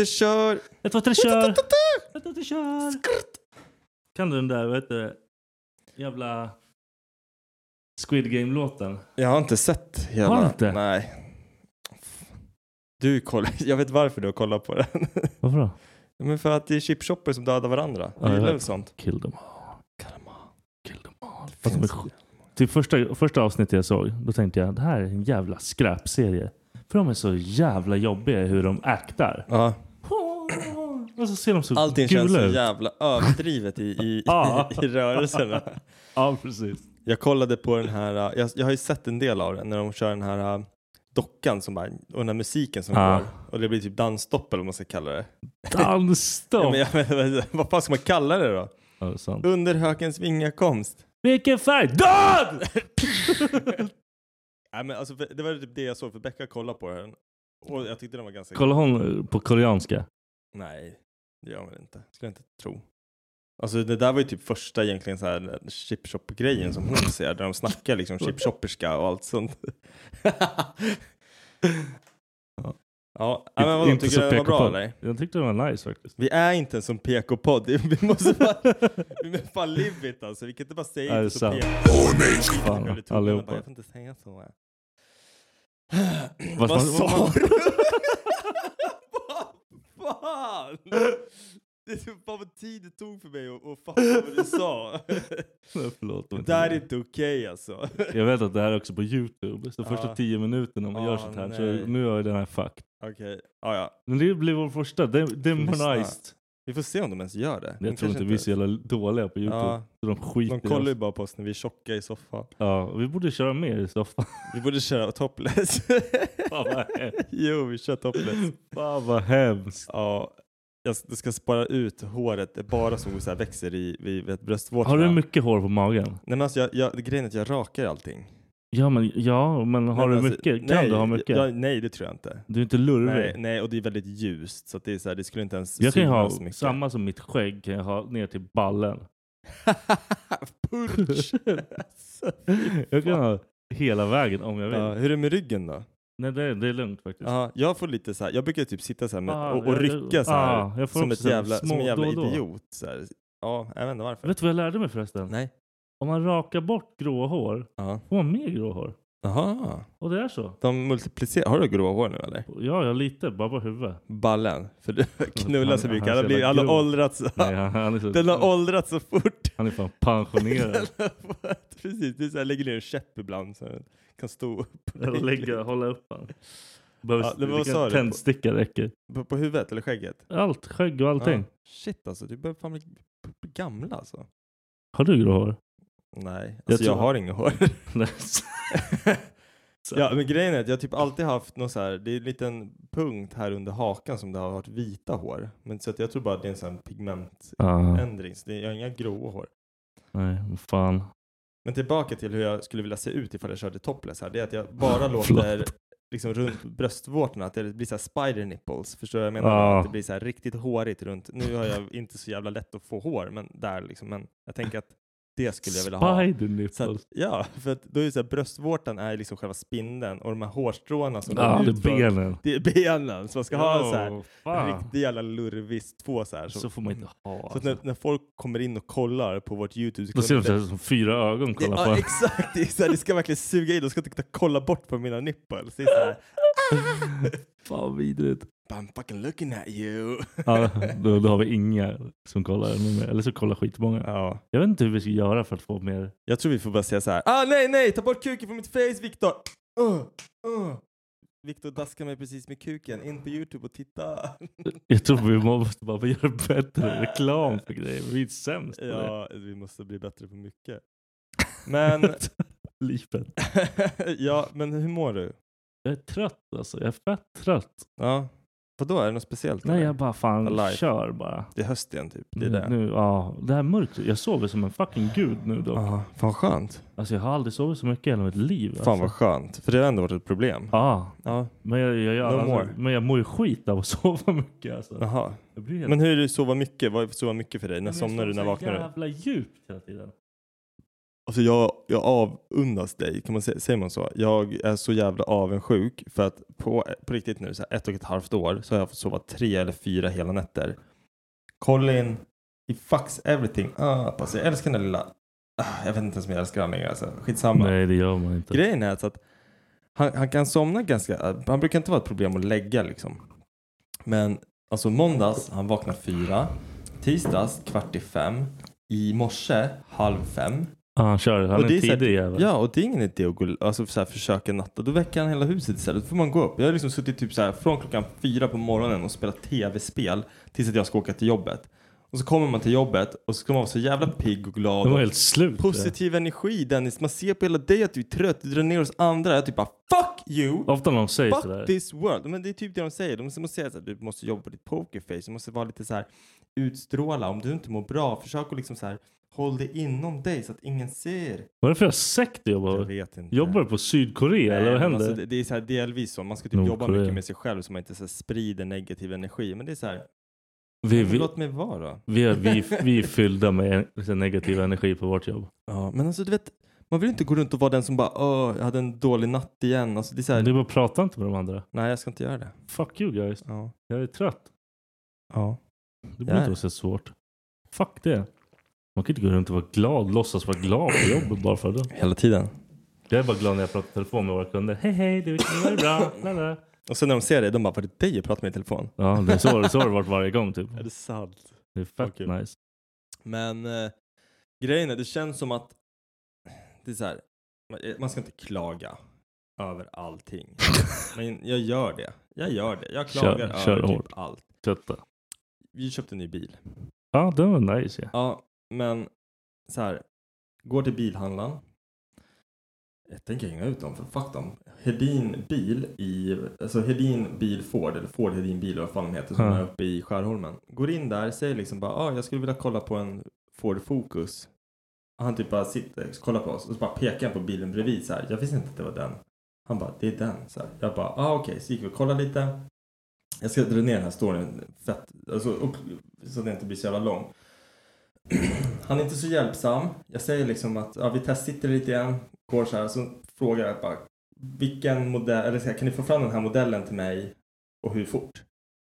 Tre, kör! Ett, två, tre, kör! Ett, två, tre, kör! Kan du den där, vad heter det? Jävla Squid Game-låten? Jag har inte sett hela. Har du inte? Nej. Du kollar, jag vet varför du har kollat på den. Varför då? Men för att det är chipshopper som dödar varandra. Ja, Jag gillar väl sånt. Kill them all. Kill them all. Det Fast de är finns- sk- Till första, första avsnittet jag såg, då tänkte jag det här är en jävla skräpserie. För de är så jävla jobbiga hur de aktar. Ja. Och så ser de så Allting känns gula så ut. jävla överdrivet i, i, Ja. i, i rörelserna. Ja, precis. Jag kollade på den här, uh, jag, jag har ju sett en del av den när de kör den här uh, dockan som bara, och den här musiken som Ja. går. Och det blir typ dansstopp eller vad man ska kalla det. Dansstopp! Ja, men jag, men, vad fan ska man kalla det då? Ja, det är sant. Under hökens vingakomst. Vilken färg? Död! Nej, men alltså, för- det var typ det jag såg för Becka kollade på den. Och jag tyckte den var ganska... Kollar hon på koreanska? Nej, det gör väl inte. Skulle jag inte tro. Alltså det där var ju typ första egentligen så här chipshop-grejen som hon ser, där de snackar liksom chipshopperska och allt sånt. ja, ja men vadå, Inte tycker du den var bra eller? Jag tyckte den var nice faktiskt. Vi är inte en som PK-podd, vi måste bara, vi måste fan live it alltså, vi kan inte bara säga det är inte så. PK. Fan, Jag blir tvungen allihopa. bara, Jag får inte säga så. Vad- sa du? Fan? Det är så fan vad tid det tog för mig att, att fatta vad du sa. Förlåt. Det där är inte okej alltså. Jag vet att det här är också på Youtube. Så första Ja. tio minuterna man gör Ah, sånt här. nej. Så nu är den här fucked. Okej, ja ja. Men det blir vår första. Dem- Demonized. Vi får se om de ens gör det. De Jag tror kanske inte vi är så jävla dåliga på Youtube. Ja. Så de skiter De kollar ju bara på oss när vi är tjocka i soffan. Ja, vi borde köra mer i soffan. Vi borde köra topless. Fan vad hemskt. jo, vi kör topless. Fan vad hemskt. Ja, jag ska spara ut håret, det är bara som så här växer i vid bröstvårtorna. Har du mycket hår på magen? Nej men alltså jag, jag, grejen är att jag rakar allting. Ja, men, ja, men har Men du alltså, mycket? Kan nej, du ha mycket? Ja, nej, det tror jag inte. Du är inte lurvig? Nej, nej, och det är väldigt ljust så det är så här, det skulle inte ens jag kan ha samma som mitt skägg kan jag ha ner till ballen. Purch! jag kan ha hela vägen om jag vill. ja, hur är det med ryggen då? Nej, det, är- det är lugnt faktiskt. Ja, jag får lite så här, jag brukar typ sitta så här med, Ah, och, och rycka så här, ah, som, ett jävla, små som en jävla då då. idiot. Så här. Ja, jag vet inte varför. Vet du vad jag lärde mig förresten? Nej. Om man rakar bort grå hår Ja. får man mer grå hår. Jaha. Och det är så. De multiplicerar, har du grå hår nu eller? Ja, jag lite. Bara på huvudet. Ballen? För du knullar så Han- mycket, han han, har är så blivit, han jävla har grov. åldrats. Nej, han, han, är så, Den har åldrats så fort. han är fan pensionerad. Precis, det är så här, lägger ner en käpp ibland så den kan stå upp. Jag lägger, hålla upp han. Behövs, Ja, vilken sa du? Tändsticka räcker. På, på huvudet eller skägget? Allt, skägg och allting. Ja. Shit alltså, du börjar fan bli, bli gamla alltså. Har du grå hår? Nej, Jag alltså jag, tror- har inga hår. Ja men grejen är att jag typ alltid haft någon så här, det är en liten punkt här under hakan som det har varit vita hår. Men så att jag tror bara att det är en sån här pigmentändring, Ja, så det, jag har inga gråa hår. nej, fan. Men tillbaka till hur jag skulle vilja se ut ifall jag körde topless här, det är att jag bara låter liksom runt bröstvårtorna, att det blir så här spider nipples, förstår du vad jag menar? Ja. Att det blir så här riktigt hårigt runt, nu har jag inte så jävla lätt att få hår, men där liksom, men jag tänker att det skulle jag vilja ha. Spider Så nipples. att, ja, för att då är det så här, bröstvårtan är liksom själva spindeln och de här hårstråna som Ja, det är benen. Det är benen, så man ska ha en så här fan. riktig jävla lurvis två så här. Så får man inte ha. Så att när, Alltså. när folk kommer in och kollar på vårt YouTube Då ser de så här som fyra ögon det, kolla på ja, exakt, det, så här, det ska verkligen suga in, de ska inte kolla bort på mina nipples. Det är så här, Fan vidrigt. I'm fucking looking at you. Ja, då, då har vi inga som kollar. Eller så kollar skitmånga. Ja. Jag vet inte hur vi ska göra för att få mer. Jag tror vi får bara säga så här. Ah nej nej, ta bort kuken från mitt face Viktor! Uh, uh. Viktor daskar mig precis med kuken, in på YouTube och titta. Jag tror vi måste bara göra bättre reklam för grejer. Vi är sämst på det. ja, vi måste bli bättre på mycket. Men, Livet. ja, men hur mår du? Jag är trött alltså. Jag är fett trött. Ja, vadå, är det något speciellt? Nej, eller? jag bara fan Alive. kör bara. Det är höst igen typ, det är nu, det. Nu, ja, det här mörkret. Jag sover som en fucking gud nu då. Ja, fan skönt. Alltså jag har aldrig sovit så mycket i hela mitt liv. Fan vad alltså. skönt, för det har ändå varit ett problem. Ja, Ja, men jag, jag, jag, No alltså, more. men jag mår ju skit av att sova mycket. Alltså. jaha. Jag helt Men hur är det att sova mycket? Vad är sova mycket för dig? När jag somnar du, när vaknar du? jävla djupt hela tiden. Alltså jag, jag avundas dig, kan man säga, säger man så? Jag är så jävla avundsjuk för att på, på riktigt nu, så här, ett och ett halvt år, så har jag fått sova tre eller fyra hela nätter. Colin, he fucks everything up. Alltså jag älskar den där lilla, ah, jag vet inte ens om jag älskar honom längre alltså. Skitsamma. Nej, det gör man inte. Grejen är så att han, han kan somna ganska, han brukar inte vara ett problem att lägga liksom. Men alltså måndags, han vaknar fyra. Tisdags kvart i fem. I morse halv fem. Ja, han kör. Han Och är det en här- tidig jävel. Ja, och det är ingen idé att gå, alltså, så här, försöka natta. Då väcker han hela huset istället. Då får man gå upp. Jag har liksom suttit typ så här, från klockan fyra på morgonen och spelat tv-spel tills att jag ska åka till jobbet. Och så kommer man till jobbet och så ska man vara så jävla pigg och glad. De var helt slut. Positiv energi Dennis. Man ser på hela dig att du är trött. Du drar ner oss andra. Jag typ bara fuck you! Ofta när de säger Fuck sådär. this world. Men det är typ det de säger. De måste säga att du måste jobba på ditt pokerface. Du måste vara lite så här utstråla. Om du inte mår bra, försök att liksom så här håll det inom dig så att ingen ser. Vad är det för sekt du Jag jobbar vet inte. Jobbar du på Sydkorea eller vad men händer? Alltså, det, det är så här delvis så. Man ska typ jobba Nordkorea. mycket med sig själv så man inte så här, sprider negativ energi. Men det är så här. vi, vi, Låt mig vara då. vi, är, vi, vi är fyllda med en- negativ energi på vårt jobb. Ja, men alltså du vet. Man vill inte gå runt och vara den som bara Åh, jag hade en dålig natt igen. Alltså, det är så här, Du bara pratar inte med de andra. Nej, jag ska inte göra det. Fuck you guys. Ja. Jag är trött. ja. Det Jag borde inte vara så svårt. Fuck det. Man kan inte gå runt och vara glad, låtsas vara glad på jobbet bara för det. Hela tiden. Jag är bara glad när jag pratar i telefon med våra kunder. Hej hej, det är bra. Lala. Och sen när de ser det, de bara, var det dig jag pratade med i telefon? Ja, det är så, så har det varit varje gång typ. Är det sant? Det är fett Okej. nice. Men eh, grejen är, det känns som att det är så här, man- man ska inte klaga över allting. Men jag gör det. Jag gör det. Jag Kör- klagar kör över hårt. typ allt. Kötta. Vi köpte en ny bil. Ja, det var nice ja. Ja, men så här, går till bilhandlaren. Jag tänker hänga ut dem, för fuck dem. Hedin bil i, alltså Hedin bil Ford, eller Ford Hedin bil, eller vad fan de heter, som Ja. är uppe i Skärholmen. Går in där, säger liksom bara, ah, jag skulle vilja kolla på en Ford Focus. Han typ bara sitter och kollar på oss och så bara pekar han på bilen bredvid så här. Jag visste inte att det var den. Han bara, det är den. Så här. Jag bara, ah, okej. Så gick vi och kollade lite. Jag ska dra ner den här storyn fett, alltså, och, så det inte blir så jävla lång. Han är inte så hjälpsam. Jag säger liksom att ja, vi testsitter lite igen. Går så här. Så frågar jag bara, vilken modell, eller så här, kan ni få fram den här modellen till mig och hur fort?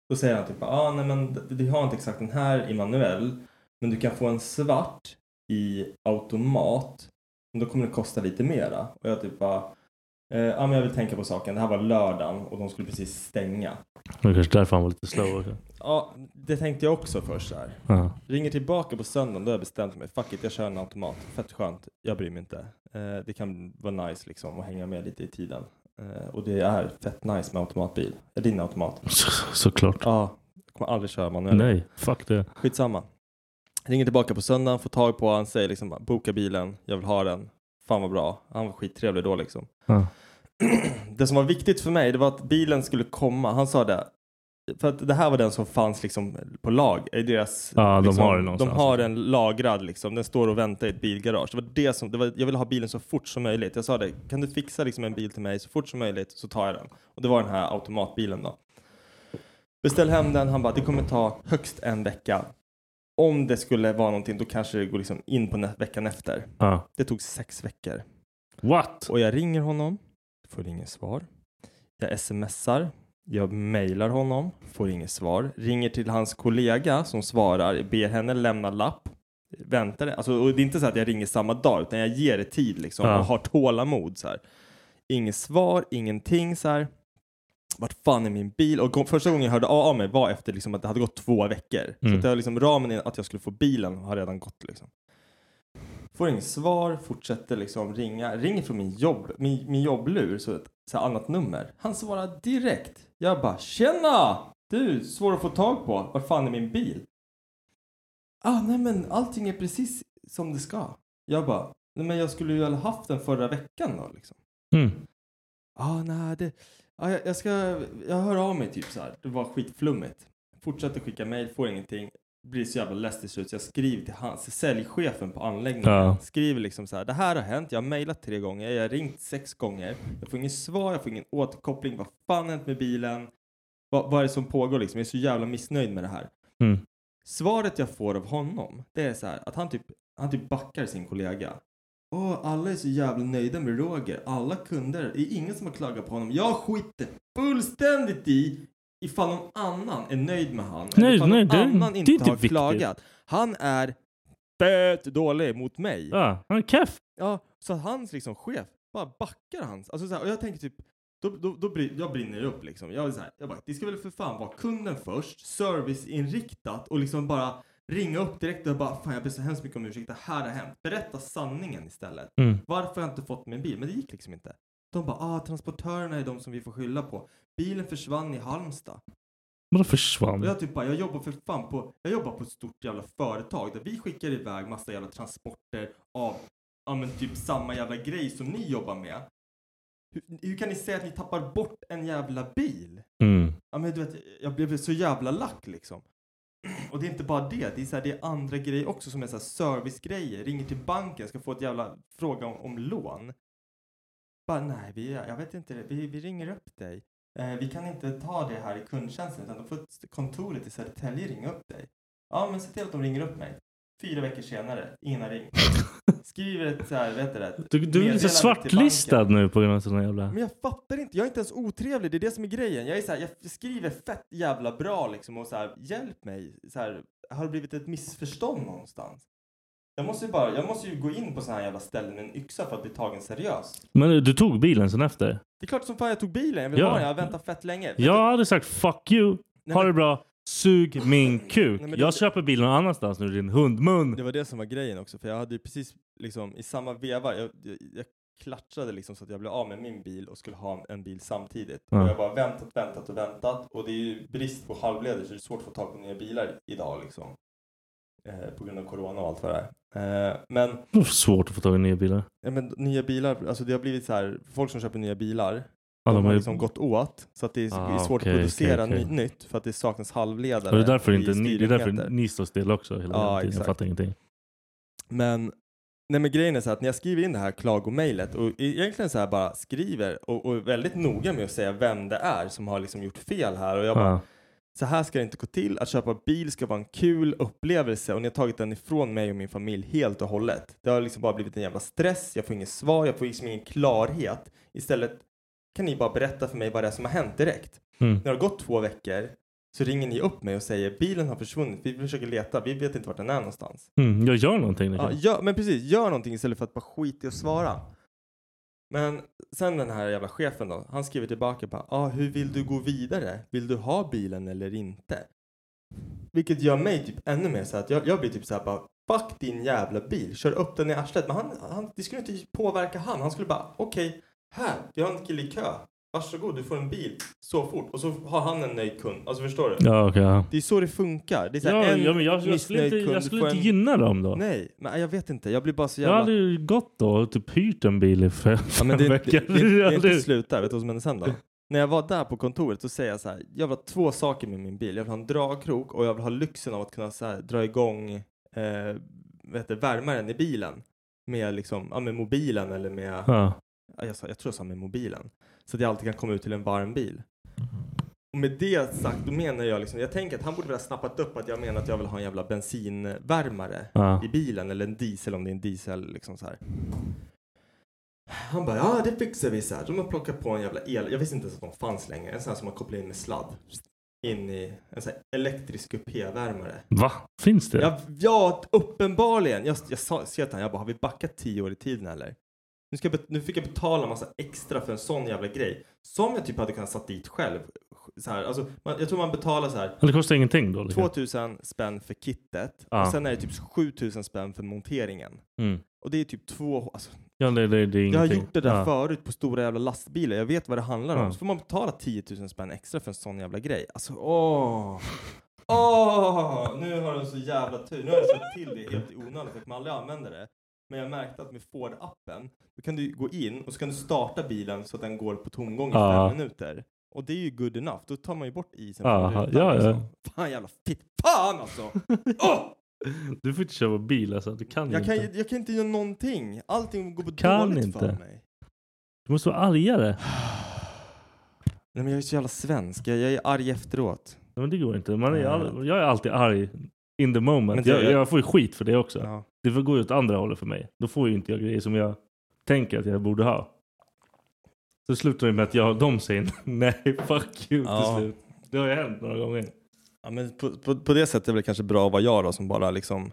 Då säger han typ, ah, nej men vi har inte exakt den här i manuell. Men du kan få en svart i automat. Men då kommer det kosta lite mera. Och jag typ bara, eh, ja men jag vill tänka på saken. Det här var lördagen och de skulle precis stänga. Det är kanske därför han var lite slow också. Ja, det tänkte jag också först så här. Ja. Ringer tillbaka på söndagen, då har jag bestämt mig. Fuck it, jag kör en automat. Fett skönt. Jag bryr mig inte. Eh, det kan vara nice liksom att hänga med lite i tiden. Eh, och det är fett nice med automatbil. Är din automat? Så, såklart. Ja, jag kommer aldrig köra manuell. Nej, fuck det. Skitsamma. Ringer tillbaka på söndagen, får tag på han, säger liksom boka bilen, jag vill ha den. Fan vad bra. Han var skittrevlig då liksom. Ja. det som var viktigt för mig, det var att bilen skulle komma. Han sa det. För att det här var den som fanns liksom på lag. I deras, Ja, de liksom, har den de har den lagrad liksom. Den står och väntar i ett bilgarage. Det var det som, det var, jag ville ha bilen så fort som möjligt. Jag sa det, kan du fixa liksom en bil till mig så fort som möjligt så tar jag den. Och det var den här automatbilen då. Beställ hem den, han bara det kommer ta högst en vecka. Om det skulle vara någonting då kanske det går liksom in på veckan efter. Ja. Det tog sex veckor. What? Och jag ringer honom, får inget svar. Jag smsar, jag mejlar honom, får inget svar. Ringer till hans kollega som svarar, ber henne lämna lapp. Väntar, alltså, och det är inte så att jag ringer samma dag, utan jag ger det tid liksom Ja. och har tålamod. Så här. Inget svar, ingenting så här. Vart fan är min bil? Och första gången jag hörde av mig var efter liksom att det hade gått två veckor. Så Mm. att det var liksom, ramen att jag skulle få bilen har redan gått. Liksom. Får inget svar, fortsätter liksom ringa. Ringer från min jobb, min, min jobblur, så ett så annat nummer. Han svarar direkt. Jag bara “Tjena! Du, svår att få tag på. Vart fan är min bil?” Ah, nej men allting är precis som det ska. Jag bara “Nej men jag skulle ju ha haft den förra veckan då liksom.” Mm. ah, nej det... Ah, jag, jag ska... Jag hör av mig typ så här. Det var skitflummigt. Fortsätter skicka mejl, får ingenting. Blir så jävla less till slut så jag skriver till hans, säljchefen på anläggningen. Ja. Skriver liksom så här. Det här har hänt. Jag har mejlat tre gånger. Jag har ringt sex gånger. Jag får ingen svar. Jag får ingen återkoppling. Vad fan har hänt med bilen? Vad, vad är det som pågår liksom? Jag är så jävla missnöjd med det här. Mm. Svaret jag får av honom, det är så här att han typ, han typ backar sin kollega. Åh, alla är så jävla nöjda med Roger. Alla kunder, det är ingen som har klagat på honom. Jag skiter fullständigt i ifall någon annan är nöjd med han. eller Nej, ifall nej, någon det- annan det inte inte har viktigt. klagat. Han är fett dålig mot mig. Ja, han är keff. Ja, så hans liksom chef bara backar hans. Alltså så här, och jag tänker typ, då, då, då brin, jag brinner upp liksom. Jag, är så här, jag bara, det ska väl för fan vara kunden först, serviceinriktat och liksom bara ringa upp direkt och bara, fan jag ber så hemskt mycket om ursäkt, det här har hänt. Berätta sanningen istället. Mm. Varför har jag inte fått min bil? Men det gick liksom inte. De bara, ah transportörerna är de som vi får skylla på. Bilen försvann i Halmstad. Vadå försvann? Och jag typ bara, jag jobbar för fan på, jag jobbar på ett stort jävla företag där vi skickar iväg massa jävla transporter av, ja men typ samma jävla grej som ni jobbar med. Hur, hur kan ni säga att ni tappar bort en jävla bil? Mm. Ja men du vet, jag blev så jävla lack liksom. Och det är inte bara det, det är, så här, det är andra grejer också som är så här servicegrejer. Ringer till banken, ska få ett jävla fråga om, om lån. Bara nej, vi, jag vet inte, vi, vi ringer upp dig. Eh, vi kan inte ta det här i kundtjänsten utan då får kontoret i Södertälje ringa upp dig. Ja, men se till att de ringer upp mig. Fyra veckor senare, ingen har ringt. Skriver ett så här, vet du det? Du, du är lite svartlistad nu på grund av sådana jävla... Men jag fattar inte, jag är inte ens otrevlig, det är det som är grejen. Jag är så här, jag skriver fett jävla bra liksom och så här, hjälp mig. Så här, har det blivit ett missförstånd någonstans? Jag måste ju bara, jag måste ju gå in på sådana här jävla ställen med en yxa för att bli tagen seriöst. Men du tog bilen sen efter? Det är klart som fan jag tog bilen, jag vill Ja. ha den, jag har väntat fett länge. Vet Jag hade sagt fuck you, Nej, ha men- det bra, sug min kuk. Nej, jag det- köper bilen någon annanstans nu din hundmun. Det var det som var grejen också, för jag hade ju precis liksom i samma veva, jag, jag, jag klatschade liksom så att jag blev av med min bil och skulle ha en, bil samtidigt. Ja. Och jag bara väntat, väntat och väntat och det är ju brist på halvledare så det är svårt att få tag på nya bilar idag liksom. Eh, på grund av corona och allt vad det är. Eh, men, Det svårt att få tag i nya bilar. ja, men nya bilar, alltså det har blivit så här, folk som köper nya bilar, Ja, de de har liksom gått åt. Så att det är, Ah, svårt okej, att producera okej. Ny, nytt för att det saknas halvledare. Och det är därför, inte ni, det är därför ni står still också hela Ja, tiden. Jag exakt. fattar ingenting. Men Nej men grejen är så här att när jag skriver in det här klagomailet och egentligen så här bara skriver och, och är väldigt noga med att säga vem det är som har liksom gjort fel här och jag bara Ja. så här ska det inte gå till. Att köpa bil ska vara en kul upplevelse och ni har tagit den ifrån mig och min familj helt och hållet. Det har liksom bara blivit en jävla stress, jag får inget svar, jag får liksom ingen klarhet. Istället kan ni bara berätta för mig vad det är som har hänt direkt. Mm. När det har gått två veckor så ringer ni upp mig och säger bilen har försvunnit, vi försöker leta, vi vet inte vart den är någonstans. Mm, jag gör någonting. Ja, Liksom. gör, men precis, gör någonting istället för att bara skita i att svara. Men sen den här jävla chefen då, han skriver tillbaka bara, ah, hur vill du gå vidare? Vill du ha bilen eller inte? Vilket gör mig typ ännu mer så att jag, jag blir typ så här bara, fuck din jävla bil, kör upp den i arslet. Men han, han, det skulle inte påverka han, han skulle bara, okej, här, vi har en kille i kö. Varsågod, du får en bil så fort. Och så har han en nöjd kund. Alltså förstår du? Ja, ja. Det är så det funkar. Det är så Ja, en ja, men jag, jag skulle inte, jag skulle inte en- gynna dem då. Nej, men jag vet inte. Jag blir bara så Jag jävla... hade ju gått då och typ hyrt en bil i fem, Ja, men det, veckor. det, det, det är Jag inte slut där. Vet du vad som hände sen då? När jag var där på kontoret så säger jag så här. Jag vill ha två saker med min bil. Jag vill ha en dragkrok och jag vill ha lyxen av att kunna så här, dra igång eh, vet du, värmaren i bilen. Med liksom, ja med mobilen eller med, Ja. Ja, jag, jag tror jag sa med mobilen. Så att jag alltid kan komma ut till en varm bil. Och med det sagt, då menar jag liksom, jag tänker att han borde väl ha snappat upp att jag menar att jag vill ha en jävla bensinvärmare Ja. i bilen eller en diesel om det är en diesel liksom så här. Han bara, ja det fixar vi så här. De har plockat på en jävla el, jag visste inte ens att de fanns längre. En sån här som man kopplar in med sladd. In i en sån här elektrisk kupévärmare. Va? Finns det? Ja, ja, uppenbarligen. Jag, jag sa ser till honom, jag bara, har vi backat tio år i tiden eller? Nu, ska jag, nu fick jag betala massa extra för en sån jävla grej. Som jag typ hade kunnat satt dit själv. Så här, alltså, man, jag tror man betalar så här Det kostar ingenting då? Liksom. 2000 spänn för kittet Ja. och sen är det typ 7000 spänn för monteringen. Mm. Och det är typ två, alltså, Ja, det, det, det är jag har gjort det där ja. förut på stora jävla lastbilar, jag vet vad det handlar om. Ja. Så får man betala 10 000 spänn extra för en sån jävla grej. Alltså åh! Åh! Nu har du så jävla tur. Nu har jag sett till det helt i onödan att man aldrig använder det. Men jag märkte att med Ford-appen, då kan du gå in och så kan du starta bilen så att den går på tomgång i Ja. fem minuter. Och det är ju good enough. Då tar man ju bort isen från rutan, ja, ja. liksom. Fan jävla fitt. Fan alltså! Åh! Du får inte köpa bil alltså. Du kan, Jag ju kan, inte. jag kan inte göra någonting. Allting går på Kan dåligt inte. för mig. Du måste vara argare. Nej men jag är så jävla svensk. Jag, jag är arg efteråt. Ja, Men det går inte. Man är, Nej. all, jag är alltid arg in the moment. Men det- jag, jag får ju skit för det också. Ja. Det får gå åt andra hållet för mig. Då får ju inte jag grejer som jag tänker att jag borde ha. Så slutar det med att jag, de säger nej, fuck you Ja. till slut. Det har ju hänt några gånger. Ja, men på, på, på det sättet är det kanske bra att vara jag då som bara liksom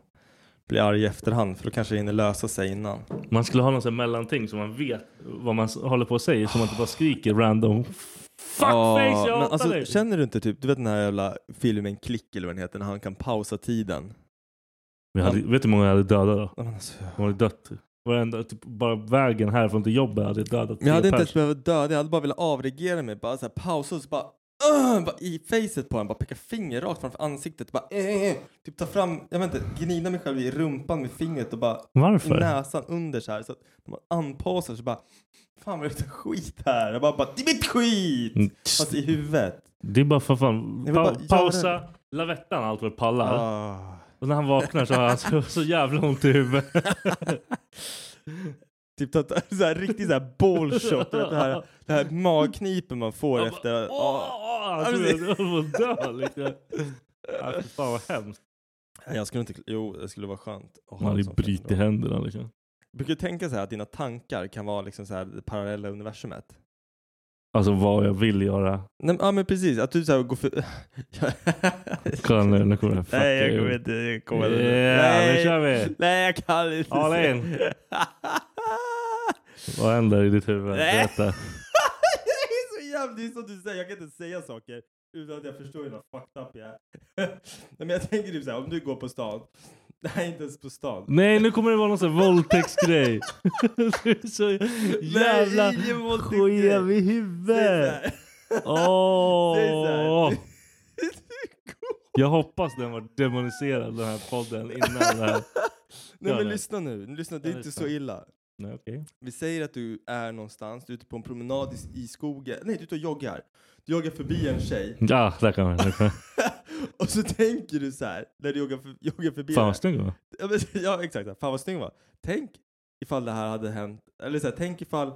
blir arg i efterhand för då kanske det hinner lösa sig innan. Man skulle ha någon sån mellanting så man vet vad man håller på att säga. Så man inte bara skriker random fuckface, jag men hatar alltså, dig. Känner du inte typ, du vet den här jävla filmen Klick eller vad den heter, när han kan pausa tiden? Vi hade, vet du hur många jag hade dödat då? Alltså, De hade dött. Varenda, typ, bara vägen härifrån till jobbet hade jag dödat jag hade inte ens behövt döda, jag hade bara velat avreagera mig, bara så här, pausa och så bara Bara i facet på honom, bara peka finger rakt framför ansiktet, bara "Eh!" typ ta fram, jag vet inte, gnida mig själv i rumpan med fingret och bara i Varför? näsan under så här så att när man anpassar så bara Fan vad det luktar skit här. Jag bara, bara det är mitt skit! Mm, Fast i huvudet. Det är bara för fan. Pa bara pausa lavettan allt vad pallar. Ah. Och när han vaknar så har han så, så jävla ont i huvudet. typ ta, så här, riktigt så här ballshot. du vet, Det här, det här magknipen man får Han efter bara. Åh, åh, jag trodde jag höll på att dö liksom. Fy fan vad hemskt. Nej, Jag skulle inte, jo det skulle vara skönt. att Man hade film. händerna liksom. Jag brukar tänka så här att dina tankar kan vara liksom så här det parallella universumet. Alltså vad jag vill göra. Nej, ja men precis, att du så här går för... Kolla nu, nu kommer det. Fuck Nej jag kommer inte, jag kommer inte. Ja, nu Nej. kör vi. Nej jag kan inte. All in. Vad händer i ditt huvud? Nej. Berätta. det är så jävla, det är som du säger, jag kan inte säga saker utan att jag förstår hur fucked up jag är. Men jag tänker typ såhär, om du går på stan, nej inte ens på stan. Nej, nu kommer det vara någon sån våldtäktsgrej. du är så jävla skev i huvudet. Åh! Jag hoppas den var demoniserad den här podden innan det här. Nej men lyssna nu, lyssna, det är inte så illa. Nej, okej. Vi säger att du är någonstans, du är ute på en promenad i, i skogen, nej du är ute och joggar. Du joggar förbi en tjej Ja, där kan man. och så tänker du så här när du joggar, för, joggar förbi Fan vad snygg var. Ja, men, ja exakt, fan vad snygg var. Tänk ifall det här hade hänt. Eller så här, tänk ifall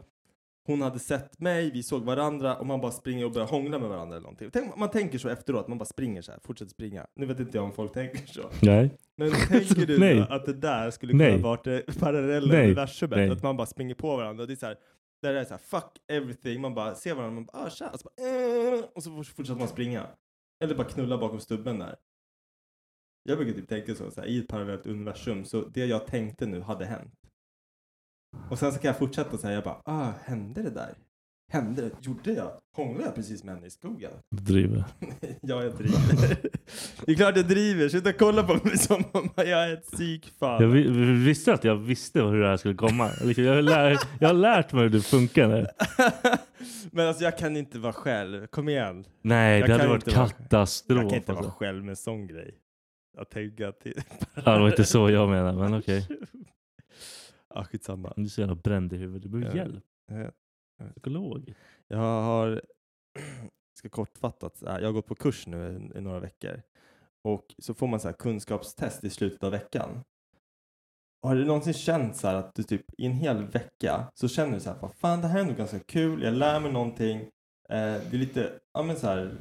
hon hade sett mig, vi såg varandra och man bara springer och börjar hångla med varandra eller någonting. Tänk, man tänker så efteråt, man bara springer så här, fortsätter springa. Nu vet inte jag om folk tänker så. Nej. Men tänker du att det där skulle kunna Nej. vara det parallella universumet? Att man bara springer på varandra. Och det är så här, där det är så här, fuck everything. Man bara ser varandra, man bara, ah, tja. Och så, bara, eh, och så fortsätter man springa. Eller bara knulla bakom stubben där. Jag brukar typ tänka så, så här, i ett parallellt universum, så det jag tänkte nu hade hänt. Och sen så kan jag fortsätta säga, jag bara, ah, hände det där? Hände det? Gjorde jag? Hånglade jag precis med henne i skogen? Du driver. ja, jag driver. det är klart jag driver. Sluta kolla på mig som om jag är ett psykfall. Jag vi- vi visste att jag visste hur det här skulle komma. Liksom, Jag har, lär, jag har lärt mig hur det funkar. nu. Men alltså jag kan inte vara själv. Kom igen. Nej, Jag det hade varit vara- katastrof. Jag kan inte vara alltså. själv med en sån grej. Jag tänker att... Ja, det var inte så jag menar, men okej. Ja, skitsamma. Du är så jävla bränd i huvudet. Du behöver hjälp. Jag, Psykolog. jag har... ska kortfattat, jag har gått på kurs nu i, några veckor. Och så får man så här kunskapstest i slutet av veckan. Har du någonsin känt så här att du typ i en hel vecka så känner du så här, fan det här är nog ganska kul, jag lär mig någonting. Eh, det är lite, ja men så här,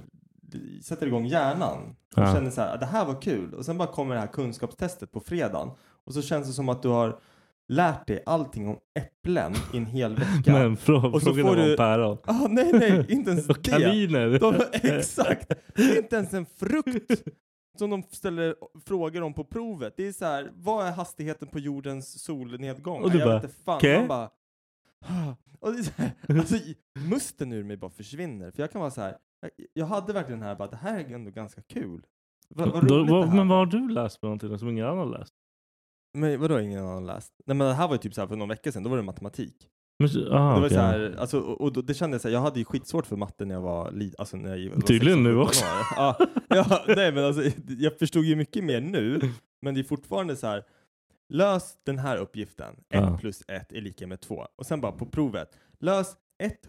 sätter igång hjärnan. Och Ja. känner så här, det här var kul. Och sen bara kommer det här kunskapstestet på fredagen. Och så känns det som att du har lärt dig allting om äpplen i en hel vecka. Men frå, Och så frågan får du- om päron. Ah, nej, nej, inte ens Och det. kaniner. De, exakt. Det är inte ens en frukt som de ställer frågor om på provet. Det är så här, vad är hastigheten på jordens solnedgång? Och du bara. "Okej." Bara, "Ah." och det är så här, alltså, musten ur mig bara försvinner. För jag kan vara så här, jag, hade verkligen den här, bara, det här är ändå ganska kul. Vad, vad Då, här men vad har du läst för någonting som ingen annan har läst? Men vadå ingen annan läst? Nej men det här var ju typ så här för någon vecka sedan, då var det matematik. Men, aha, det var okej. så här, alltså, och, och då, det kändes så här, jag hade ju skitsvårt för matte när jag var liten. Alltså när jag var Tydligen 16, nu 17 också. Ja, ja, nej men alltså jag förstod ju mycket mer nu, men det är fortfarande så här. Lös den här uppgiften. 1 Ja. plus 1 är lika med 2. Och sen bara på provet. Lös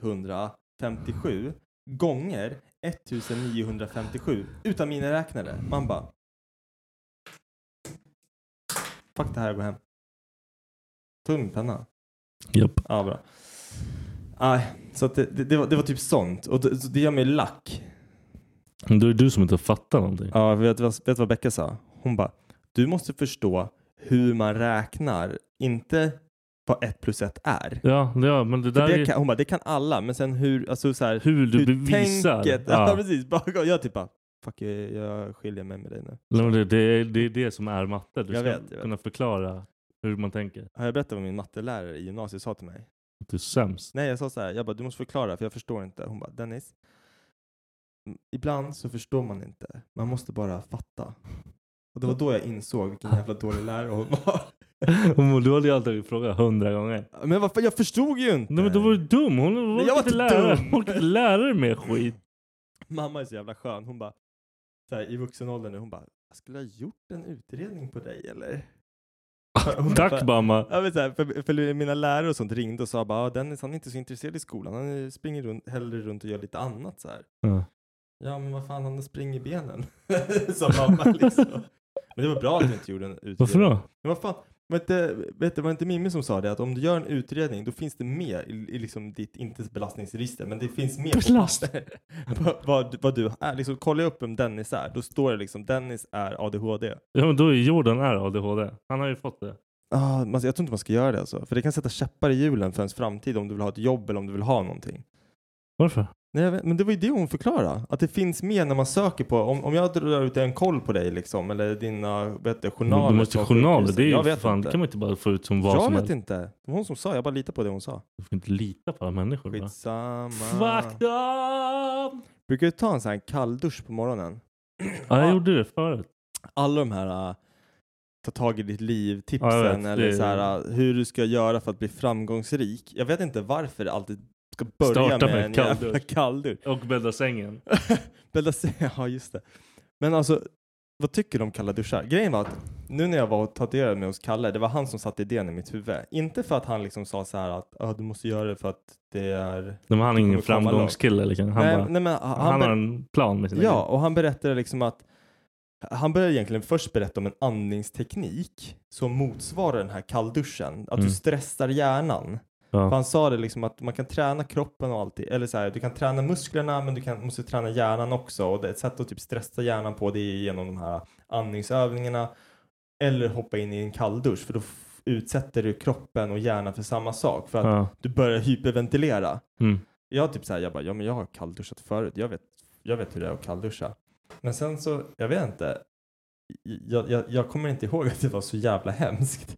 157 gånger 1957 utan miniräknare. Man bara. Fuck det här, jag går hem. Min penna. Japp. Ja, bra. Nej, så att det, det, det, var, det var typ sånt. Och det, så det gör mig lack. Men Då är det du som inte fattar någonting. Ja, vet du vad, Becka sa? Hon bara, du måste förstå hur man räknar, inte vad ett plus ett är. Ja, ja men det där det är kan, hon bara, det kan alla, men sen hur, alltså så här, hur du bevisar. tänket, ja. Ja. precis, jag typ bara, fuck jag, jag skiljer mig med dig nu. Nej, men Det, det, är- det är det som är matte. Du Jag ska vet, jag vet. kunna förklara hur man tänker. Har jag berättat vad min mattelärare i gymnasiet sa till mig? Du är sämst. Nej, jag sa så här, jag bara, du måste förklara för jag förstår inte. Hon bara, Dennis, ibland så förstår man inte. Man måste bara fatta. Och det var då jag insåg vilken jävla dålig lärare hon var. Du hade ju alltid frågat hundra gånger. Men varför, jag förstod ju inte. Nej men då var du dum. Hon var inte lära, dum. hon orkar inte lära dig mer skit. Mamma är så jävla skön. Hon bara, så här, i vuxen ålder nu, hon bara, jag skulle ha gjort en utredning på dig eller? Hon Tack mamma. Ja, men så här, för, för mina lärare och sånt ringde och sa bara, ah, Dennis han är inte så intresserad i skolan. Han springer runt, hellre runt och gör lite annat så här. Ja. Ja men vad fan, han springer i benen. Sa mamma liksom. Men det var bra att du inte gjorde en utredning. Varför då? Men vad fan, vet du, vet du, var det inte Mimmi som sa det? Att om du gör en utredning då finns det med i, i liksom ditt, inte belastningsregister, men det finns med Belast- på vad, vad, vad du är. Liksom, kollar jag upp vem Dennis är, då står det liksom Dennis är ADHD. Ja men då är Jordan är ADHD. Han har ju fått det. Ah, man, jag tror inte man ska göra det alltså. För det kan sätta käppar i hjulen för ens framtid om du vill ha ett jobb eller om du vill ha någonting. Varför? Nej, jag vet, men det var ju det hon förklarade. Att det finns med när man söker på, om, om jag drar ut en koll på dig liksom, eller dina vet du, journaler. du måste journaler. Det är jag vet fan, inte. det kan man inte bara få ut som vad jag som vet helst. inte. Det var hon som sa, jag bara litar på det hon sa. Du får inte lita på alla människor. Va? Skitsamma. Fuck them! Brukar du ta en sån här kalldusch på morgonen? Ja, jag gjorde det förut. Alla de här äh, ta tag i ditt liv Ja, jag tipsen vet. eller Det- så här, äh, hur du ska göra för att bli framgångsrik. Jag vet inte varför det alltid ska börja Starta med, med en kalldusch. jävla kalldusch. Och bädda sängen. Bädda säng, ja just det. Men alltså, vad tycker du om kalla duschar? Grejen var att nu när jag var och tatuerade mig hos Kalle, det var han som satte idén i mitt huvud. Inte för att han liksom sa så här att ah, du måste göra det för att det är... Nej, men han är ingen framgångskille. Liksom. Han, nej, bara, nej, men han, han, har en plan med sina Ja, och han berättade liksom att Han började egentligen först berätta om en andningsteknik som motsvarar den här kallduschen. Att Mm. du stressar hjärnan. För Ja. han sa det liksom att man kan träna kroppen och allt. Eller så här, du kan träna musklerna men du kan, måste träna hjärnan också. Och ett sätt att typ stressa hjärnan på det är genom de här andningsövningarna. Eller hoppa in i en kalldusch för då utsätter du kroppen och hjärnan för samma sak. För att Ja. du börjar hyperventilera. Mm. Jag typ såhär, jag bara, ja men jag har kallduschat förut. Jag vet, jag vet hur det är att kallduscha. Men sen så, jag vet inte. Jag, jag, jag kommer inte ihåg att det var så jävla hemskt.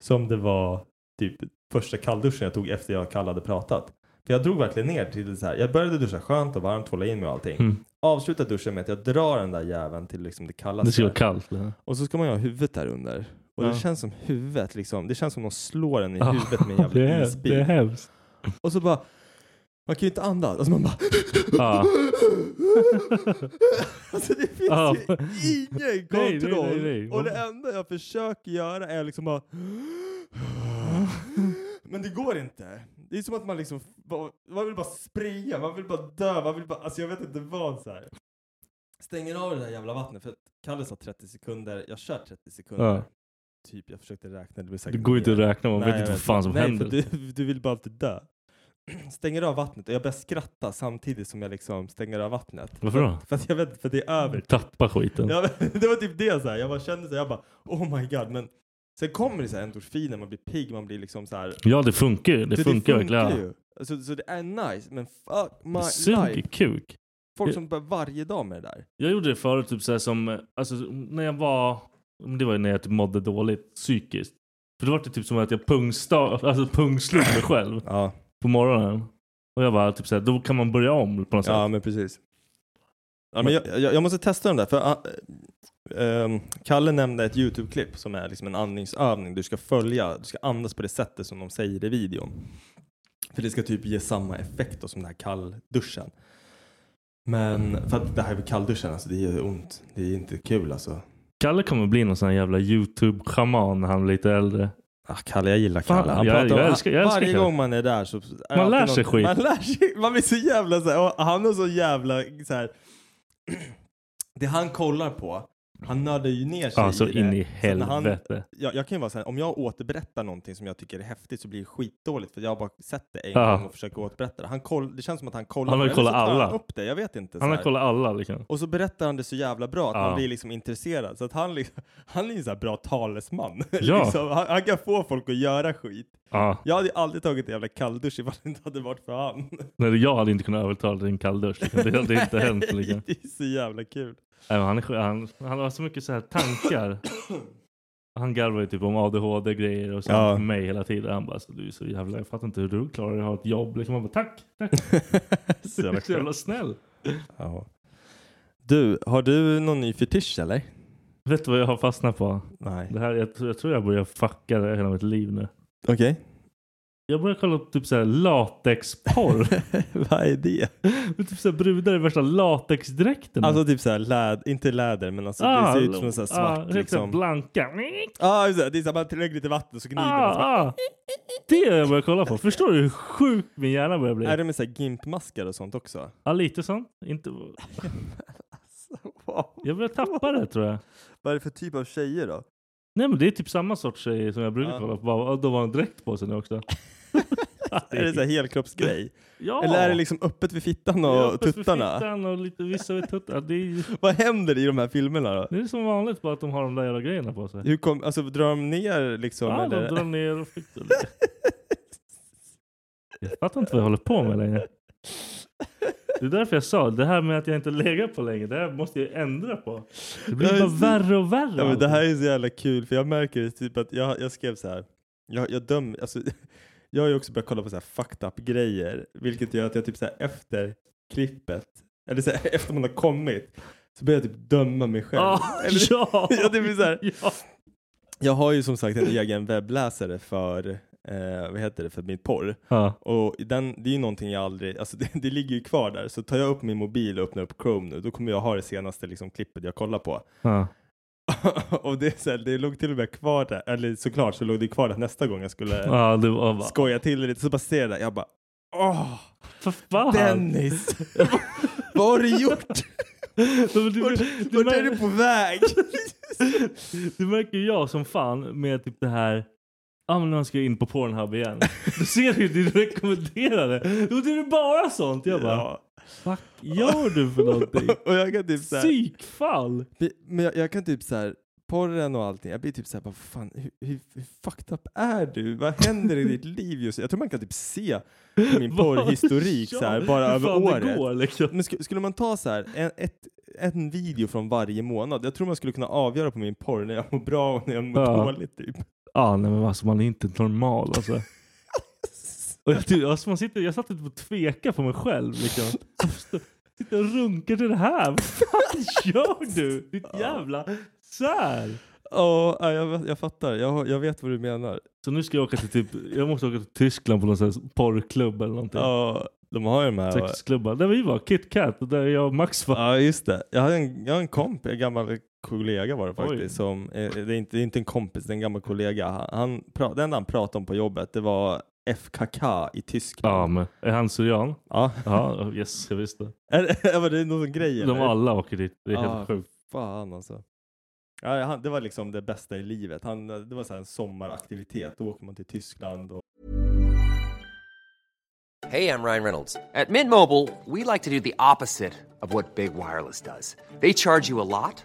Som det var typ första kallduschen jag tog efter jag kall hade pratat. För jag drog verkligen ner till så här. jag började duscha skönt och varmt, hålla in mig och allting. Mm. Avslutade duschen med att jag drar den där jäveln till liksom det kallaste. Det ska vara kallt. eller? Och så ska man ju ha huvudet där under. Och Ja. det känns som huvudet liksom, det känns som de slår en i Ja, huvudet med en det, jävla är, isbil. det är hemskt. Och så bara, man kan ju inte andas. Alltså man bara... Ja. alltså det finns Ja. ju ingen Nej, kontroll. nej, nej, nej. Och det enda jag försöker göra är liksom bara... Men det går inte. Det är som att man liksom, man vill bara springa, man vill bara dö, man vill bara, alltså jag vet inte vad så här. Stänger av det där jävla vattnet för att Kalle sa 30 sekunder, jag kör 30 sekunder. Ja. Typ, jag försökte räkna, det blir Det säkert går inte att räkna, man Nej, vet inte vad fan som Nej, händer. För du, du vill bara inte dö. Stänger av vattnet och jag börjar skratta samtidigt som jag liksom stänger av vattnet. Varför då? För att jag vet, för det är över. Tappa skiten. Ja, det var typ det så här. jag bara kände så här, jag bara oh my god. Men sen kommer det så här endorfiner, man blir pigg, man blir liksom så här. Ja det funkar ju. Det, Så funkar verkligen. ju. Alltså, så det är nice, men fuck my Det suger life. kuk. Folk Det- som börjar varje dag med det där. Jag gjorde det förut typ såhär som, alltså när jag var, det var ju när jag typ mådde dåligt psykiskt. För då var det typ som att jag pungsta, alltså pungslog mig själv Ja, på morgonen. Och jag var typ såhär, då kan man börja om på något sätt. ja men precis. Ja, men jag, jag, jag måste testa den där, för ehm, Kalle nämnde ett YouTube-klipp som är liksom en andningsövning. Du ska följa, du ska andas på det sättet som de säger i videon. För det ska typ ge samma effekt då som den här kallduschen. Men för att det här med kallduschen, alltså det gör ont. Det är inte kul alltså. Kalle kommer bli någon sån här jävla YouTube-schaman när han blir lite äldre. Ah, Kalle, jag gillar Kalle. Han jag- pratar jag älskar- jag älskar varje Kalle. gång man är där så... är Man lär sig någon- skit. Man lär sig. Man blir så jävla så här, och han är så jävla så här. Det han kollar på, han nördar ju ner sig Alltså i det. in i Så när han- helvete. jag, jag kan ju vara såhär, om jag återberättar någonting som jag tycker är häftigt så blir det skitdåligt för jag har bara sett det en Ja. gång och försöker återberätta det. Han koll, det känns som att han kollar Han har kollat så alla. Han upp det, jag vet inte. så Han har kollat alla liksom. Och så berättar han det så jävla bra att Ja. man blir liksom intresserad. Så att han, liksom, han är ju här bra talesman. Ja. liksom, han, han kan få folk att göra skit. Ja. Jag hade aldrig tagit en jävla kalldusch ifall det inte hade varit för han. Nej, jag hade inte kunnat övertala till en kalldusch. liksom. Det hade inte hänt. Liksom. det är så jävla kul. Han, är, han, han har så mycket så här tankar. Han garvar ju typ om ADHD-grejer och sånt Ja. med mig hela tiden. Han bara, så, du är så jävla, jag fattar inte hur du klarar att ha ett jobb. Liksom, man bara, tack, tack. så Du jävla så jävla snäll. Ja. Du, har du någon ny fetisch eller? Vet du vad jag har fastnat på? Nej. Det här, jag, tror- jag tror jag börjar fucka det hela mitt liv nu. Okej. Jag börjar kolla på typ såhär latexporr. Vad är det? Med typ såhär brudar i värsta latexdräkterna. Alltså typ såhär läd, inte läder men alltså det ser ut som en sån här svart ah, helt liksom. såhär blanka. Ja, just det. Det är såhär, man lägger lite vatten så gnider man. så bara- Ah, ah. Det har jag börjat kolla på. Förstår du hur sjuk min hjärna börjar bli? Är det med såhär gimpmaskar och sånt också? Ja, lite sånt. Inte... Jag börjar tappa det tror jag. Vad är det för typ av tjejer då? Nej men det är typ samma sorts tjejer som jag brukar Ja. kolla på. Bara, De har en dräkt på sig nu också. Är det så här helkroppsgrej? Ja! Eller är det liksom öppet vid fittan Det och öppet tuttarna? fittan och lite vissa vid tuttarna. Det är, Vad händer i de här filmerna då? det är som vanligt bara att de har de där jävla grejerna på sig. Hur kom, alltså drar de ner liksom? Ja, eller? de drar ner och fixar lite. Jag fattar inte vad jag håller på med längre. Det är därför jag sa, det här med att jag inte lägger på länge, det här måste jag ändra på. Det blir Ja, bara så- värre och värre. Ja, men det här är så jävla kul för jag märker typ att jag, jag skrev så här. Jag, jag döm, alltså, jag har ju också börjat kolla på så här fucked up grejer. Vilket gör att jag typ så här efter klippet, eller så här, efter man har kommit, så börjar jag typ döma mig själv. Ah, eller, ja! Ja, det blir så här. Ja. Jag har ju som sagt en egen webbläsare för, eh, vad heter det, för min porr. Ja. Och den, det är ju någonting jag aldrig, alltså det, det ligger ju kvar där. Så tar jag upp min mobil och öppnar upp Chrome nu, då kommer jag ha det senaste liksom, klippet jag kollar på. Ja. och det, så här, det låg till och med kvar där, eller såklart så låg det kvar där nästa gång jag skulle ja, det var bara... skoja till det lite. Så bara ser jag det jag bara Åh, För fan! Dennis! Vad har du gjort? Men du, Vart, du, vart är du på väg? du märker jag som fan med typ det här Ja men nu ska jag in på Pornhub igen. Då ser du ju din rekommenderade. Då är det bara sånt. Jag bara, ja. Fuck gör du för någonting? Och jag kan typ såhär, Psykfall! men jag, jag kan typ såhär, porren och allting, jag blir typ såhär, vad fan, hur, hur, hur fucked up är du? Vad händer i ditt liv just nu? Jag tror man kan typ se min porrhistorik Ja, såhär, bara över året. Går, liksom. Men sk- skulle man ta så här en, ett, en video från varje månad, jag tror man skulle kunna avgöra på min porr när jag mår bra och när jag mår Ja. dåligt typ. Ja nej men alltså man är inte normal alltså. Och jag, typ, alltså, man sitter, jag satt typ och tveka på mig själv. Liksom. Sitter och runkar till det här. Vad fan gör du? Ditt jävla sär. Ja, ja, jag, jag fattar. Jag, jag vet vad du menar. Så nu ska jag åka till typ, jag måste åka till Tyskland på någon sån här porrklubb eller någonting. Ja, de har ju de här. Sexklubbar. Där vi var, Kit Kat, där jag och Max var. Ja, just det. Jag har en, jag har en komp, en gammal kollega var det faktiskt. Oj. Som, eh, det, är inte, det är inte en kompis, det är en gammal kollega. Han, han, det enda han pratade om på jobbet, det var FKK i Tyskland. Ja, men är han syrian? Ja. Ja, yes, jag visste. Är, det- var det någon grej De eller? alla åker dit. Det är Ja, helt sjukt. Fan alltså. Ja, han, det var liksom det bästa i livet. Han, det var så här en sommaraktivitet. Då åker man till Tyskland och Hey, I'm Ryan Reynolds. At Mint Mobile, we like to do the opposite of what Big Wireless does. They charge you a lot,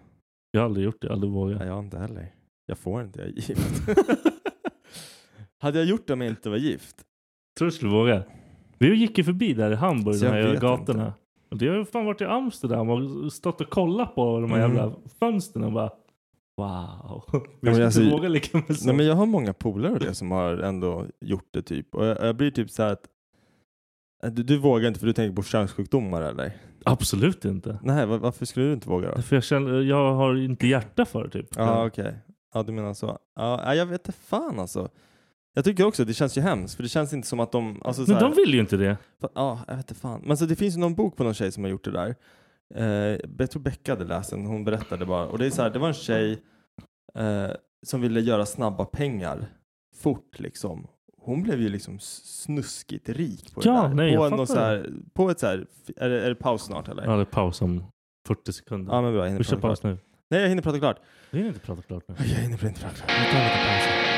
Jag har aldrig gjort det, aldrig nej, vågat. jag har inte heller. Jag får inte, jag är gift. Hade jag gjort det om jag inte var gift? Tror du skulle våga? Vi gick ju förbi där i Hamburg, Så de jag här vet gatorna. inte. Och det har ju fan varit i Amsterdam och stått och kollat på de här Mm. jävla fönstren och bara Wow. Vi men skulle alltså, inte våga lika med så. Nej men jag har många polare och det som har ändå gjort det typ. Och jag, jag blir typ så här att du, du vågar inte för du tänker på könssjukdomar eller? Absolut inte. Nej, va- varför skulle du inte våga då? För jag känner, jag har inte hjärta för det typ. Ja okej. Ja du menar så. Ja, jag vet inte fan alltså. Jag tycker också det känns ju hemskt för det känns inte som att de... Alltså, så Men här, de vill ju inte det. Ja, jag vet inte fan. Men så det finns ju någon bok på någon tjej som har gjort det där. Eh, jag tror Becka hade läst den, hon berättade bara. Och det är så här, det var en tjej eh, som ville göra snabba pengar fort liksom. Hon blev ju liksom snuskigt rik på Ja, det där. nej, på, fattar så här, på ett så här, är det, är det paus snart eller? Ja, det är paus om 40 sekunder. Ja men bra, jag hinner Vi kör prata paus klart. nu. Nej jag hinner prata klart. Vi hinner inte prata klart nu. Jag hinner inte prata klart. Jag tar en liten paus.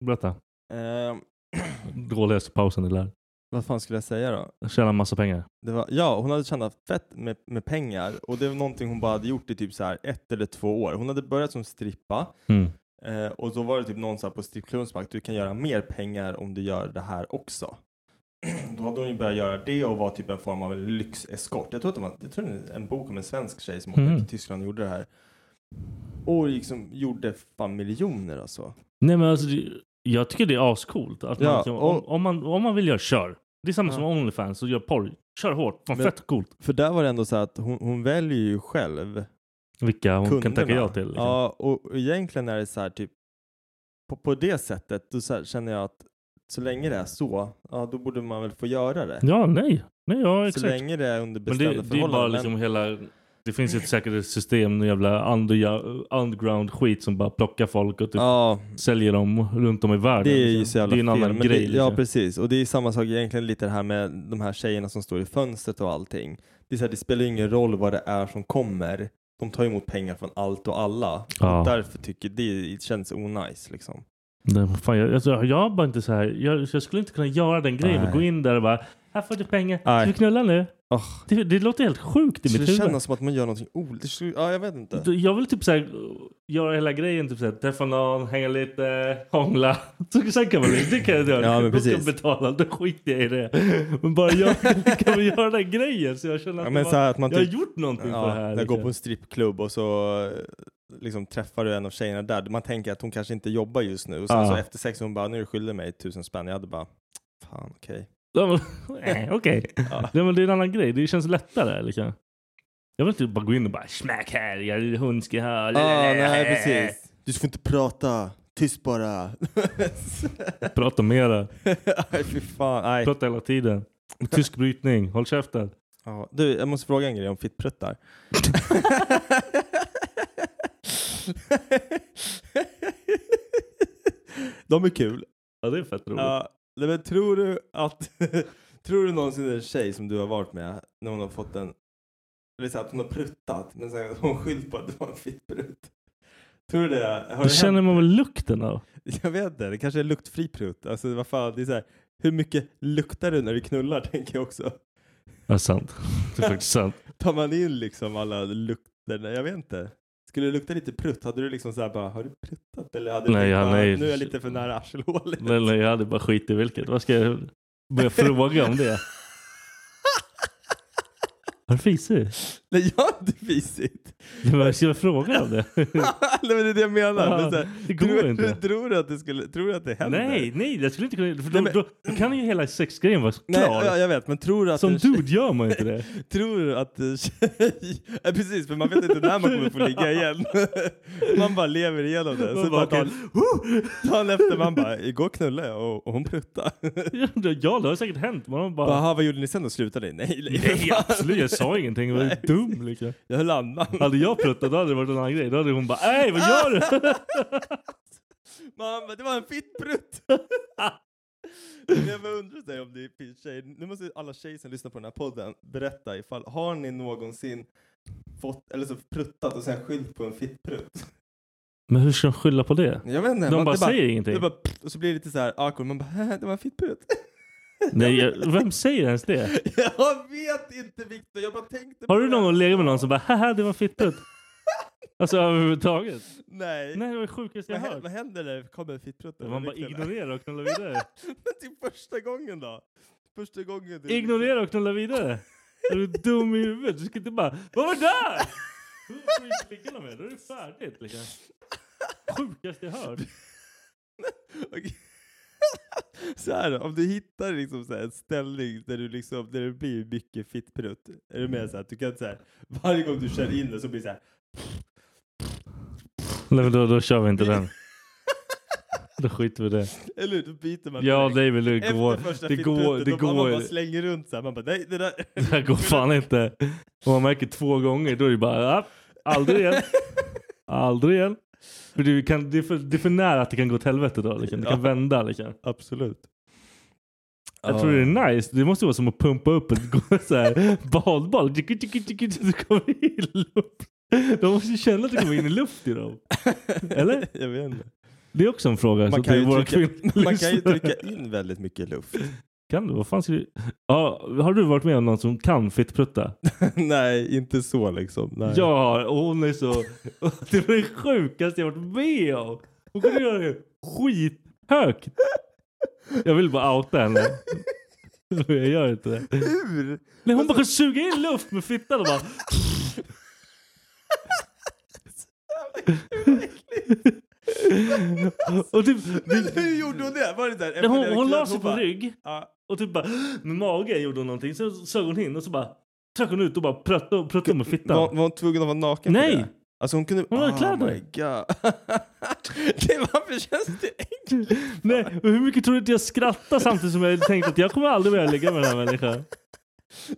berätta. Ehm, Dåligaste pausen lär. vad fan skulle jag säga då? Tjäna massa pengar. Det var, ja, hon hade tjänat fett med, med pengar och det var någonting hon bara hade gjort i typ så här ett eller två år. Hon hade börjat som strippa Mm. eh, och då var det typ någon så här på strippklubben som du kan göra mer pengar om du gör det här också. då hade hon ju börjat göra det och var typ en form av lyxeskort. Jag tror att det var jag tror det en bok om en svensk tjej som åkte Mhm. till Tyskland och gjorde det här. Och liksom gjorde fan miljoner alltså. Nej men alltså, jag tycker det är ascoolt. Att man, Ja, liksom, och- om, om, man, om man vill göra, kör. Det är samma Ja. som Onlyfans och gör porr. Kör hårt. Fan, Men- fett coolt. För där var det ändå så att hon, hon väljer ju själv Vilka hon kan kunderna. tacka ja till. Liksom. Ja, och och egentligen är det så här typ på, på det sättet, då så här, känner jag att så länge det är så, ja då borde man väl få göra det. ja, nej. Nej, ja, så exakt. länge det är under Men bestämda det, det är bara förhållanden. liksom hela... Det finns ett säkerhetssystem, en jävla under, underground skit som bara plockar folk och typ ja, säljer dem runt om i världen. det är ju liksom. så jävla Det är en fel. annan grej. det, Ja, liksom. precis. Och det är samma sak egentligen lite det här med de här tjejerna som står i fönstret och allting. Det, är så här, det spelar ingen roll vad det är som kommer. de tar emot pengar från allt och alla. Ja. Och därför tycker det, det känns onajs liksom. Nej, fan, jag, alltså, jag bara inte så här. Jag, jag skulle inte kunna göra den grejen. Gå in där och bara. Här får du pengar. Nej. Ska vi knulla nu? Oh, Det, det låter helt sjukt i det mitt skulle huvud. kännas som att man gör någonting olika. Ja, jag vet inte. Jag vill typ så här, göra hela grejen. Typ så här, träffa någon, hänga lite, hångla. Så, sen kan man det kan jag göra. Ja, men Då ska precis. betala. Då skiter jag i det. Men bara jag kan väl göra den grejen. Så jag känner att, Ja, det här att man jag har typ- gjort någonting Ja, för det här. jag går liksom. på en strippklubb och så eh, liksom träffar du en av tjejerna där. Man tänker att hon kanske inte jobbar just nu. Och sen Ja. så efter sex hon bara, nu är du skyldig mig tusen spänn. Jag hade bara, fan okej. Ja, Okej. Nej, men det är en annan grej. Det känns lättare. Liksom. Jag vill inte bara gå in och bara smack här, jag är hundske här. Ah, nej precis. Du får inte prata. Tyst bara. Prata mera. Fy fan. Nej. Prata hela tiden. Tysk brytning. Håll käften. Ja, du, jag måste fråga en grej om fittpruttar. De är kul. Ja, det är fett roligt. Ja, nej, men tror du att tror du någonsin det är en tjej som du har varit med när hon har fått en eller så att hon har pruttat men sen har hon skyllt på att det var en fittprutt? Tror du det? Har Det det känner man väl lukten av? Jag vet inte, det kanske är luktfri prutt. Alltså vad fan, det är så här, hur mycket luktar du när du knullar tänker jag också. Ja, sant. Det är faktiskt sant. Tar man in liksom alla lukter? Jag vet inte. Skulle det lukta lite prutt, hade du liksom såhär bara, har du pruttat? Eller hade du Nej, ja, bara, nej. nu är jag lite för nära arselhålet? Nej, nej, jag hade bara skit i vilket. Vad ska jag börja fråga om det? Har du fisit? Nej, jag har inte fisit. Vad ska jag fråga om det? Nej men det är det jag menar. Ja, men här, det går tror, inte. Tror du att det skulle, tror du att det händer? Nej, nej, jag skulle inte kunna. För då, Nej, men- då, då kan ju hela sexgrejen vara Nej, klar. ja, jag vet, men tror du att Som tjej- dude gör man inte det. Tror du att en tjej... Ja, precis, för man vet inte när man kommer få ligga igen. Man bara lever igenom det. Man Så bara, bara dagen, efter man bara, igår knullade jag och, och hon pruttade. Ja, det har säkert hänt. Man bara... Bara, "Aha, vad gjorde ni sen då? Slutade ni? Nej, nej, för Nej, fan." absolut. Sa ingenting. Jag var dum liksom. Jag höll andan. Hade jag pruttat då hade det varit en annan grej. Då hade hon bara Nej, vad gör du? Man bara, det var en fittprutt! Jag bara undrar här, om det finns tjejer, nu måste alla tjejer som lyssnar på den här podden berätta ifall, har ni någonsin fått, eller så pruttat och sen skyllt på en fittprutt? Men hur ska de skylla på det? Jag vet inte. De bara det säger ingenting. Bara, och så blir det lite så här awkward, man bara, "Hä, det var en fittprutt. Nej, jag, vem säger ens det? jag vet inte Viktor, jag bara tänkte Har du någon gång legat med någon som bara haha det var fittprutt? Alltså överhuvudtaget? Nej. Nej, det var det sjukaste jag vad, hört. vad händer när det kommer en fittprutt? Man bara ignorerar och knullar vidare. Men till första gången då? Första gången du... Ignorera och knulla vidare. Är du dum i huvudet? Du ska inte bara Vad var det där? Då får med. Är det färdigt liksom. Sjukaste jag hört. Okej. Så här om du hittar liksom så en ställning där du liksom, där det blir mycket fittprutt. Är du med så här, att du kan så här, varje gång du kör in det så blir det så här. Nej men då, då kör vi inte den. Då skiter vi i det. Eller hur? Då byter man Ja det är väl det går. Det går, det går. Man bara slänger runt så här. man bara nej det där. Det här går fan inte. Om man märker två gånger då är det bara ja, aldrig igen. Aldrig igen. För det, kan, det, är för, det är för nära att det kan gå åt helvete då. Liksom. Det kan Ja. vända. Liksom. Absolut. Jag tror det är nice. Det måste vara som att pumpa upp ett så här, badboll. Kommer in luft. De måste känna att det kommer in luft i dem. Eller? Jag vet inte. Det är också en fråga. Man kan, ju trycka, man kan ju trycka in väldigt mycket luft. Kan du? Vad fan ska du? Ja, har du varit med om någon som kan fittprutta? nej, inte så liksom. Nej. Har. Och hon är så... Det var det sjukaste jag varit med om. Hon kunde göra det skithögt. Jag vill bara outa henne. Men jag gör inte det. Hur? Nej, hon bara kan suga in luft med fittan och bara... och typ, Men hur gjorde hon det? Var det där? Hon, hon la sig på bara- rygg Ja. och typ bara med magen gjorde hon någonting. Sen sög hon in och så bara tryckte hon ut och bara pruttade pruttade med fittan. Var, var hon tvungen att vara naken Nej. för det? Alltså hon kunde... Hon hade oh kläder. my god. det, varför känns det enkelt? Nej, och hur mycket tror du att jag skrattade samtidigt som jag tänkte att jag kommer aldrig vilja ligga med den här människan.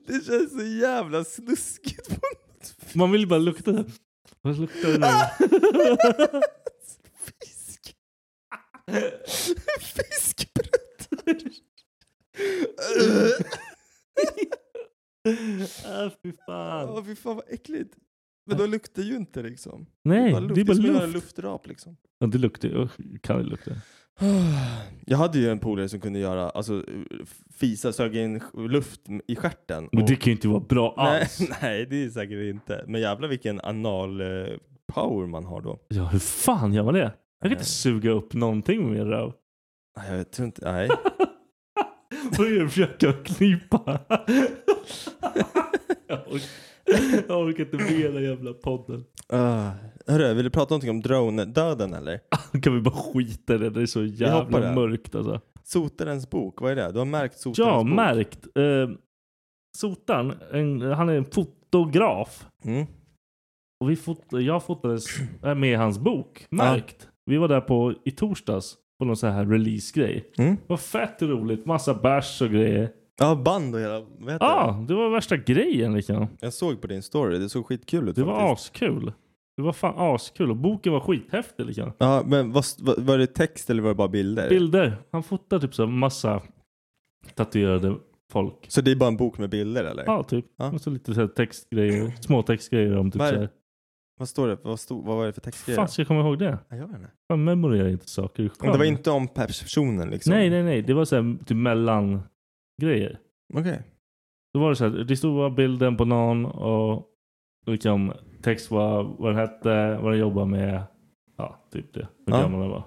Det känns så jävla snuskigt Man vill bara lukta. Vad luktar det nu? Fisk. Fiskbröd. ah, fy fan. Åh fy fan vad äckligt. Men de luktar ju inte liksom. Nej, det är bara luft. det är bara som att göra luft. luftrap liksom. Ja, det luktar ju. Kan det lukta? Jag hade ju en polare som kunde göra, alltså fisa, sög in luft i stjärten. Men det kan ju inte vara bra nej, alls. nej, det är säkert inte. Men jävlar vilken anal eh, power man har då. Ja, hur fan gör man det? Jag kan inte suga upp någonting med min röv. Nej, Jag tror inte, nej. Börjar försöka knipa. jag, orkar, jag orkar inte med den jävla podden. Uh, hörru, vill du prata någonting om drone-döden eller? Kan vi bara skita i det? Det är så jävla mörkt alltså. Sotarens bok, vad är det? Du har märkt Sotarens Ja, bok? märkt. Eh, Sotan, en, han är en fotograf. Mm. Och vi fot, jag fotades med hans bok, märkt. Vi var där på i torsdags på någon sån här release-grej. Mm. Det var fett roligt, massa bärs och grejer. Ja, band och hela, vad heter Ja, det? det var värsta grejen liksom. Jag såg på din story, det såg skitkul ut Det var faktiskt. askul. Det var fan askul och boken var skithäftig liksom. Ja, men vad, vad, var det text eller var det bara bilder? Bilder. Han fotar typ så här massa tatuerade folk. Så det är bara en bok med bilder eller? Ja, typ. Ja. Och så lite så här textgrejer, små textgrejer om typ Vad så här. Vad står det? Vad, stod, vad var det för textgrejer? Fan ska jag komma ihåg det? Ja, jag vet inte. Fan memorerar inte saker. Men det var inte om personen liksom? Nej, nej, nej. Det var så här typ mellan grejer. Okej. Då var det så här, det stod bara bilden på någon och liksom text var vad den hette, vad den jobbade med. Ja, typ det. Hur Ja. gammal den var.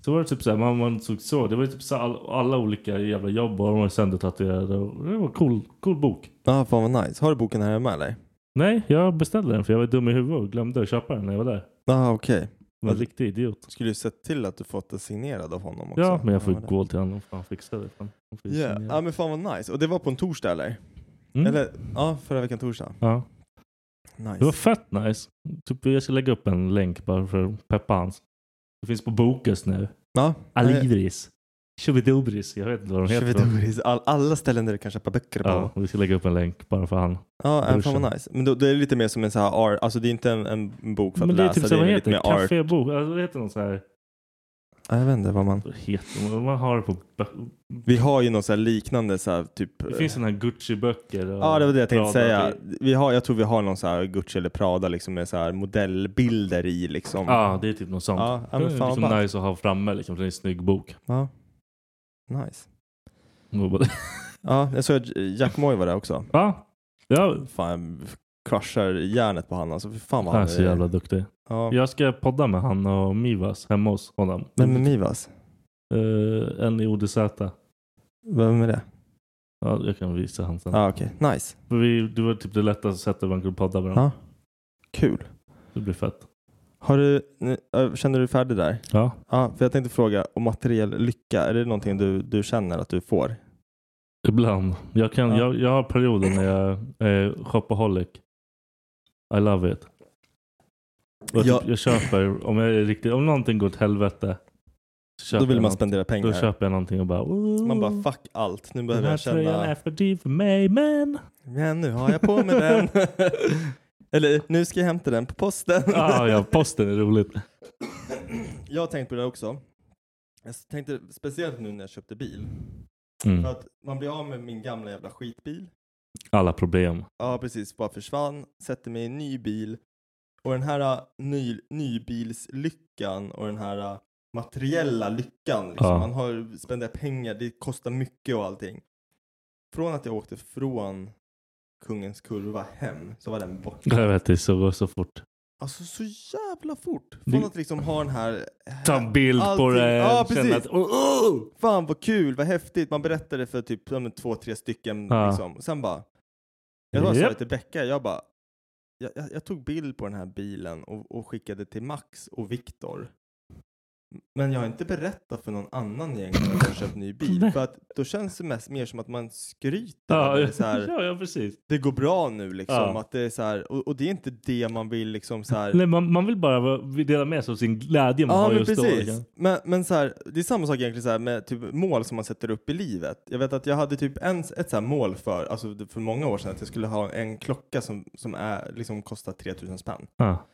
Så var det typ så här, man, man såg så. Det var typ så all, alla olika jävla jobb och de var söndertatuerade. och Det var cool, cool bok. Ja, fan vad nice. Har du boken här hemma eller? Nej, jag beställde den för jag var dum i huvudet och glömde att köpa den när jag var där. Ja, okej. Jag var en riktig idiot. Skulle du sett till att du fått den signerad av honom också? Ja, men jag får Ja, ju det- gå till honom och fan fixa det. Fan. Han ju Ja, ja, men fan vad nice. Och det var på en torsdag eller? Mm. Eller, ja, förra veckan torsdag. Ja. Nice. Det var fett nice. Typ, jag ska lägga upp en länk bara för att peppa hans. Det finns på Bokus nu. Ja. Alivris. Chubidubris. Jag vet inte vad de heter. Chubidubris. All, alla ställen där du kan köpa böcker på. Ja, vi ska lägga upp en länk bara för han. Ja, äh, fan vad nice. Men då, det är lite mer som en så här art, alltså det är inte en, en bok för Men att det är läsa, typ så, vad det är heter det? Cafébok? Alltså, det heter någon så här. Ja, jag vet inte vad man... Vad heter det? Man har det på Vi har ju något så liknande så här, typ... Det finns sådana här Gucci-böcker. Ja, det var det jag tänkte Prada. säga. Vi har, jag tror vi har någon så här Gucci eller Prada liksom med så här modellbilder i liksom. Ja, det är typ något sånt. Ja, men det är liksom vad nice att ha framme liksom, för det är en snygg bok. Ja. Nice. Ja, jag såg att Jack Moy var där också. Ja, ja. Fan, jag crushar järnet på han alltså. Fan vad Han är så jävla duktig. Ja. Jag ska podda med han och Mivas hemma hos honom. Vem är Mivas? Eh, en i ODZ. Vem är det? Ja, jag kan visa han sen. Ja, okej. Nice. För vi, det var typ det lättaste sättet man kunde podda med dem. Ja. Kul. Det blir fett. Har du, känner du dig färdig där? Ja. Ja, för jag tänkte fråga om materiell lycka. Är det någonting du, du känner att du får? Ibland. Jag, kan, Ja. jag, jag har perioder när jag är shopaholic. I love it. Och Ja. typ, jag köper, om, jag är riktigt, om någonting går åt helvete. Då vill jag man spendera pengar. Då köper jag någonting och bara... "Ooh, Man bara fuck allt. Nu Den behöver här jag tröjan är känna. för dyr för mig men... Men nu har jag på mig den. Eller nu ska jag hämta den på posten. ah, ja, posten är roligt. Jag har tänkt på det också. Jag tänkte speciellt nu när jag köpte bil. Mm. För att man blir av med min gamla jävla skitbil. Alla problem. Ja, precis. Bara försvann. Sätter mig i en ny bil. Och den här uh, ny, nybilslyckan och den här uh, materiella lyckan. Liksom. Ja. Man har spenderat pengar, det kostar mycket och allting. Från att jag åkte från Kungens Kurva hem så var den borta. Jag vet, det så, går så fort. Alltså så jävla fort. Från att liksom ha den här... Ta en bild på allting- det. Ja, precis. Att, oh, oh! Fan vad kul, vad häftigt. Man berättade för typ två, tre stycken. Ja. Liksom. Sen bara... Jag sa det till Becka, jag bara... Jag, jag, jag tog bild på den här bilen och, och skickade till Max och Viktor. Men jag har inte berättat för någon annan egentligen att jag har köpt ny bil. För att då känns det mest mer som att man skryter. Ja, det, så här, ja, ja, precis. det går bra nu liksom. Ja. Att det är så här, och, och det är inte det man vill liksom så här. Nej, man, man vill bara dela med sig av sin glädje man Ja har men just då. precis. liksom. Men, men så här, det är samma sak egentligen så här med typ mål som man sätter upp i livet. Jag vet att jag hade typ en, ett så här mål för, alltså för många år sedan att jag skulle ha en klocka som, som är, liksom kostar 3000 spänn. Ja.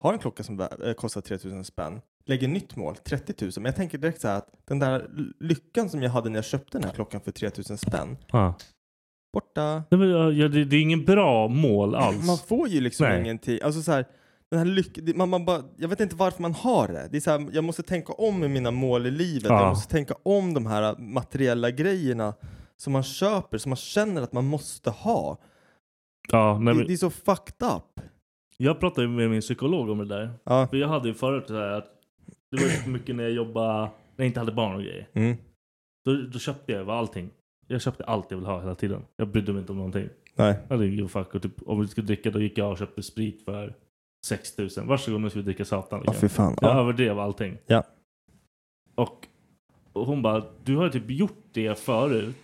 Har en klocka som eh, kostar 3000 spänn, lägger nytt mål, 30 000. Men jag tänker direkt så här att den där lyckan som jag hade när jag köpte den här klockan för 3000 spänn, Ja. borta. Nej, men, ja, det, det är ingen bra mål alls. Man får ju liksom Nej. ingenting. Alltså så här, den här lyck, man, man bara, jag vet inte varför man har det. det är så här, jag måste tänka om med mina mål i livet. Ja. Jag måste tänka om de här materiella grejerna som man köper, som man känner att man måste ha. Ja, det, men, det är så fucked up. Jag pratade med min psykolog om det där. Ja. För jag hade ju förut så här att det var mycket när jag jobbade, när jag inte hade barn och grejer. Mm. Då, då köpte jag allting. Jag köpte allt jag ville ha hela tiden. Jag brydde mig inte om någonting. Nej. Jag hade ingen fuck. Och typ, om vi skulle dricka då gick jag och köpte sprit för 6000. Varsågod nu ska vi dricka satan. Ja, Liksom. fy fan. Jag Ja. överdrev allting. Ja. Och, och hon bara, du har typ gjort det förut.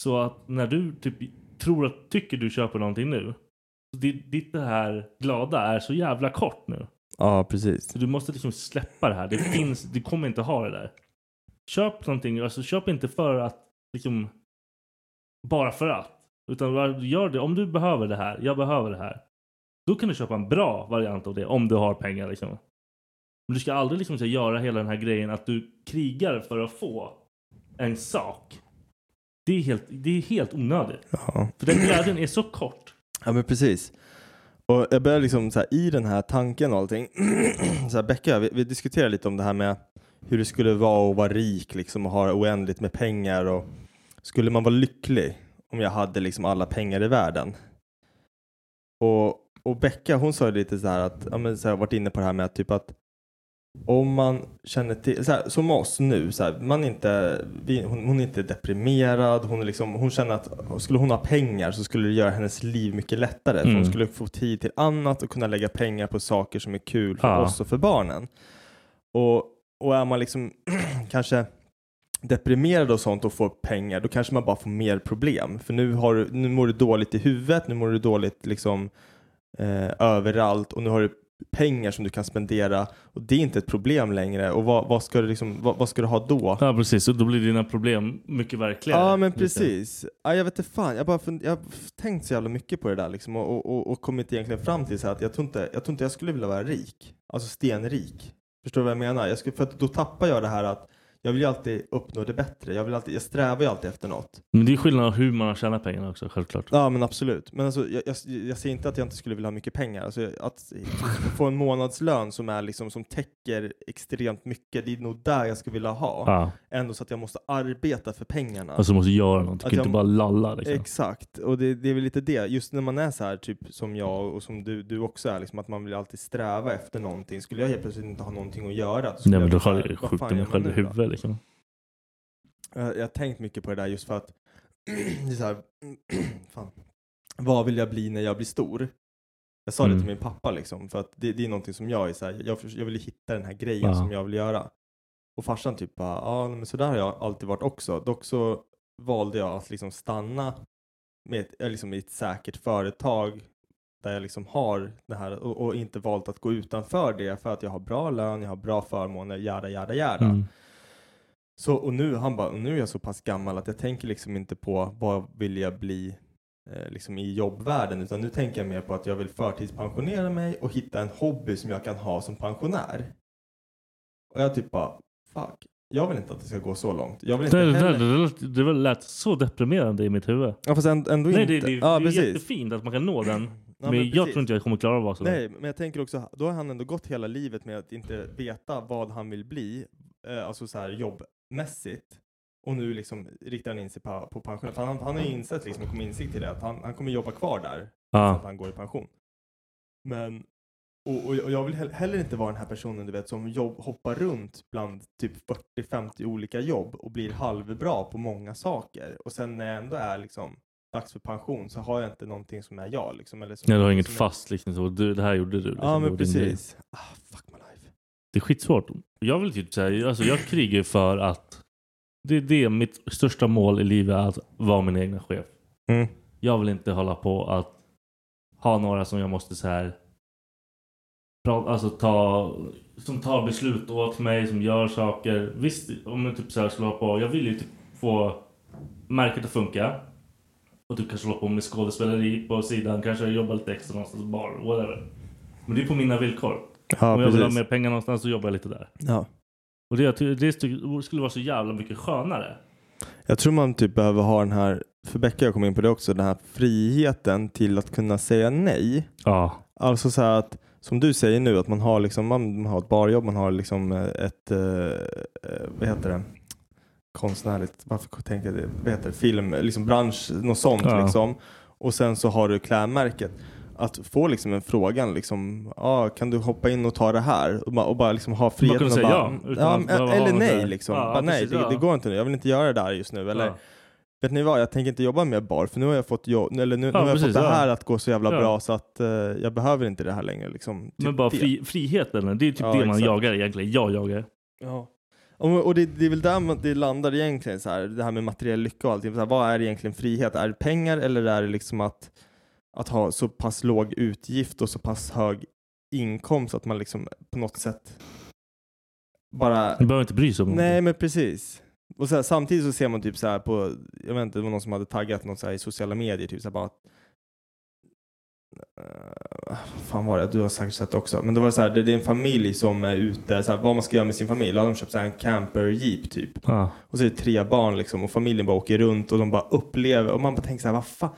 Så att när du typ tror att, tycker du köper någonting nu. Ditt, det här glada är så jävla kort nu. ja, precis. Så du måste liksom släppa det här. Det finns, du kommer inte ha det där. Köp någonting, alltså köp inte för att liksom bara för att. Utan gör det, om du behöver det här, jag behöver det här. Då kan du köpa en bra variant av det om du har pengar liksom. Men du ska aldrig liksom så göra hela den här grejen att du krigar för att få en sak. Det är helt, det är helt onödigt. Ja. För den glädjen är så kort. Ja men precis. Och jag börjar liksom så här, i den här tanken och allting. så här, Becka, vi, vi diskuterade lite om det här med hur det skulle vara att vara rik liksom och ha oändligt med pengar och skulle man vara lycklig om jag hade liksom alla pengar i världen? Och, och Becka hon sa lite så här att, ja men så här, varit inne på det här med att typ att om man känner till, så här, som oss nu, så här, man inte, vi, hon, hon är inte deprimerad, hon, är liksom, hon känner att skulle hon ha pengar så skulle det göra hennes liv mycket lättare. För hon Mm. skulle få tid till annat och kunna lägga pengar på saker som är kul för Ja. oss och för barnen. Och, och är man liksom kanske deprimerad och sånt och får pengar, då kanske man bara får mer problem. För nu, har, du- nu mår du dåligt i huvudet, nu mår du dåligt liksom eh, överallt och nu har du pengar som du kan spendera och det är inte ett problem längre. Och vad, vad, ska, du liksom, vad, vad ska du ha då? Ja precis, och då blir dina problem mycket verkligare. Ja men precis. Ja, jag vet inte fan, jag, bara jag har tänkt så jävla mycket på det där liksom, och, och, och, och kommit egentligen fram till så att jag tror, inte, jag tror inte jag skulle vilja vara rik. Alltså stenrik. Förstår du vad jag menar? Jag skulle, för att då tappar jag det här att jag vill ju alltid uppnå det bättre. Jag, vill alltid, jag strävar ju alltid efter något. Men det är skillnad hur man har tjänat pengarna också, självklart. Ja men absolut. Men alltså, jag, jag, jag säger inte att jag inte skulle vilja ha mycket pengar. Alltså, att få en månadslön som, är liksom, som täcker extremt mycket, det är nog där jag skulle vilja ha. Ja. Ändå så att jag måste arbeta för pengarna. Alltså måste göra något, du Att kan jag- inte bara lalla liksom. Exakt, och det, det är väl lite det. Just när man är så här, typ som jag och som du, du också är, liksom, att man vill alltid sträva efter någonting. Skulle jag helt plötsligt inte ha någonting att göra, då skulle Nej men då jag har bara, jag vad skjutit fan gör man nu då? Liksom. Jag, jag har tänkt mycket på det där just för att, det är så här, fan, vad vill jag bli när jag blir stor? Jag sa det Mm. till min pappa liksom, för att det, det är någonting som jag är så här, jag, jag vill hitta den här grejen Ja. som jag vill göra. Och farsan typ bara, ja men så där har jag alltid varit också. Dock så valde jag att liksom stanna med ett, eh, liksom i ett säkert företag där jag liksom har det här och, och inte valt att gå utanför det för att jag har bra lön, jag har bra förmåner, jada jada jada. Mm. Så och nu, han bara, nu är jag så pass gammal att jag tänker liksom inte på vad vill jag bli eh, liksom i jobbvärlden utan nu tänker jag mer på att jag vill förtidspensionera mig och hitta en hobby som jag kan ha som pensionär. Och jag typ bara, fuck, jag vill inte att det ska gå så långt. Jag vill inte Det, det, heller... det, det, det väl lät så deprimerande i mitt huvud. Ja fast ändå, Nej inte. det, det, ja, det är precis. jättefint att man kan nå den. Ja, men men jag tror inte jag kommer klara av att vara så. Nej, men jag tänker också, då har han ändå gått hela livet med att inte veta vad han vill bli, eh, alltså så här jobbmässigt. Och nu liksom riktar han in sig på, på pension. För han, han har ju insett, liksom, och kommit insikt till det, att han, han kommer jobba kvar där. Ja. Så att han går i pension. Men, och, och, jag vill he- heller inte vara den här personen du vet som jobb, hoppar runt bland typ 40-50 olika jobb och blir halvbra på många saker. Och sen när jag ändå är liksom dags för pension så har jag inte någonting som är jag. Liksom, eller som, Nej, du har inget fast liksom. Så du, det här gjorde du. Liksom, Ja men precis. Ah, fuck my life. Det är skitsvårt. Jag vill typ säga, alltså jag krigar för att det är det mitt största mål i livet är att vara min egna chef. Mm. Jag vill inte hålla på att ha några som jag måste så här alltså ta som tar beslut åt mig, som gör saker. Visst, om jag typ så här hålla på. Jag vill ju typ få märket att funka. Och typ kanske hålla på med skådespeleri på sidan. Kanske jobba lite extra någonstans, bar, whatever. Men det är på mina villkor. Ja, om jag vill ha precis. mer pengar någonstans så jobbar jag lite där. Ja. Och det, det skulle vara så jävla mycket skönare. Jag tror man typ behöver ha den här för Becka jag kom in på det också, den här friheten till att kunna säga nej. Ja. Alltså så här att, som du säger nu, att man har, liksom, man har ett barjobb, man har liksom eh, ett, eh, eh, vad heter det, konstnärligt, varför tänkte jag det, vad heter det, film, liksom bransch, något sånt Ja. liksom. Och sen så har du klädmärket. Att få liksom en frågan, liksom, ah, kan du hoppa in och ta det här? Och bara, och bara liksom ha friheten att säga bara, ja, utan ja, att eller nej liksom. Ja, bara, nej, precis, det, ja. det går inte nu, jag vill inte göra det där just nu. Eller. Vet ni vad, jag tänker inte jobba med bar för nu har jag fått, jobb, eller nu, nu har jag precis, fått det här att gå så jävla bra så att eh, jag behöver inte det här längre. Liksom. Typ Men bara fri, friheten, det är typ det man exakt. jagar egentligen. Jag jagar. Ja. Och, det, det är väl där det landar egentligen, så här, det här med materiell lycka och allting. Så här, vad är egentligen frihet? Är det pengar eller är det liksom att, att ha så pass låg utgift och så pass hög inkomst att man liksom på något sätt bara... Du behöver inte bry sig om Nej men precis. Och så här, samtidigt så ser man typ så här på, jag vet inte, det var någon som hade taggat något så här i sociala medier, typ så här bara att Uh, fan var det? Du har säkert sett det också. Men det var så här, det, det är en familj som är ute, så här, vad man ska göra med sin familj. Då har de köpt så här en camper jeep typ. Ja. Och så är det tre barn liksom och familjen bara åker runt och de bara upplever och man bara tänker så här, vad fan.